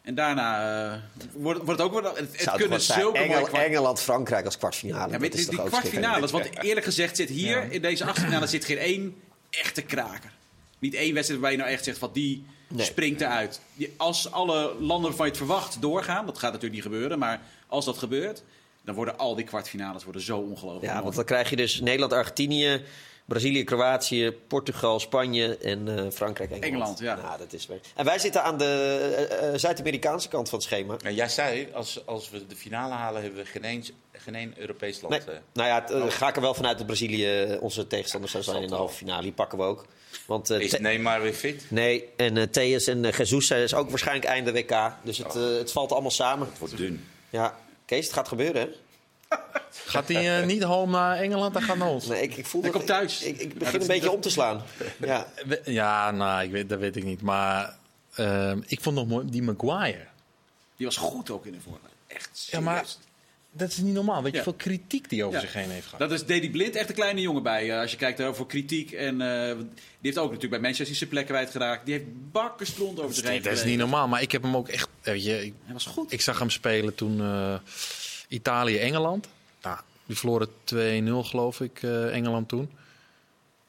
En daarna eh, wordt, wordt het ook wel... Het, het kunnen zulke Engel- kwart- Engeland-Frankrijk als kwartfinale. ja, maar is die kwartfinales, schitterend? want eerlijk gezegd zit hier in deze achtfinale zit geen één echte kraker. Niet één wedstrijd waar je nou echt zegt van die Nee. springt eruit. Als alle landen waarvan je het verwacht doorgaan, dat gaat natuurlijk niet gebeuren, maar als dat gebeurt, dan worden al die kwartfinales worden zo ongelooflijk. Ja, mooi. want dan krijg je dus Nederland, Argentinië, Brazilië, Kroatië, Portugal, Spanje en eh, Frankrijk, Engeland. Engeland, ja. Nou, dat is weer... En wij zitten aan de eh, eh, Zuid-Amerikaanse kant van het schema. En jij zei, als, als we de finale halen, hebben we geen, eens, geen één Europees land. Nee. Nou ja, het, eh, ga ik er wel vanuit dat Brazilië onze tegenstander zou zijn in de halve finale. Die pakken we ook. Want, eh, Is Neymar weer fit? nee, en eh Theus en eh, Jesus is ook waarschijnlijk einde WK. Dus het, Oh. het valt allemaal samen. Het wordt dun. Ja, Kees, het gaat gebeuren, hè? Gaat hij eh, niet home naar Engeland, dan gaat naar ons? Nee, ik, ik voel Hij dat komt thuis. Ik, ik, ik Ja, begin een beetje dat- om te slaan. Ja. Ja, nou, ik weet, dat weet ik niet. Maar ehm, ik vond nog mooi die Maguire. Die was goed ook in de voorbeeld. Echt serieus. Ja, maar dat is niet normaal. Weet je hoeveel kritiek die over Ja. zich heen heeft gehad? Dat is Dedy Blind, echt een kleine jongen bij. eh, als je kijkt over kritiek. En eh, die heeft ook natuurlijk bij Manchester zijn plek kwijtgeraakt. Die heeft bakkenstront over zich heen dat is niet normaal. Maar ik heb hem ook echt... Weet je, ik, Hij was goed. ik zag hem spelen toen eh, Italië-Engeland. Die verloren 2-0 geloof ik, eh, Engeland toen.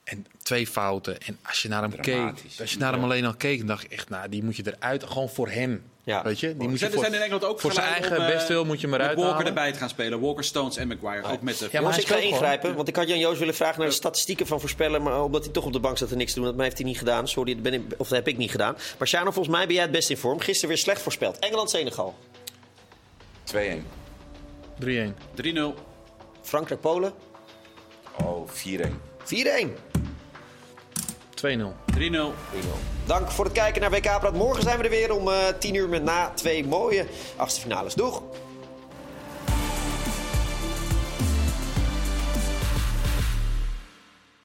En twee fouten. En als je naar hem Dramatisch. keek, als je naar hem alleen al keek, dan dacht ik echt, nou, die moet je eruit. Gewoon voor hem. Ja. Weet je, die moet je zijn, er voor, zijn in Engeland ook voor zijn eigen om, eh, bestwil moet je maar met uit Walker erbij te gaan spelen. Walker, Stones en Maguire. Ook met de Ja, maar ik ga gewoon. ingrijpen, want ik had Jan Joos willen vragen naar de statistieken van voorspellen. Maar omdat hij toch op de bank zat en niks te doen, dat heeft hij niet gedaan. Sorry, dat, ben ik, of dat heb ik niet gedaan. Maar Sjano, volgens mij ben jij het best in vorm. Gisteren weer slecht voorspeld. Engeland-Senegal. 2-1. 3-1. 3-0. Frankrijk-Polen. Oh, 4-1. 4-1. 2-0. 3-0. Dank voor het kijken naar WK Praat. Morgen zijn we er weer om eh 10 uur met na twee mooie achtste finales. Doeg!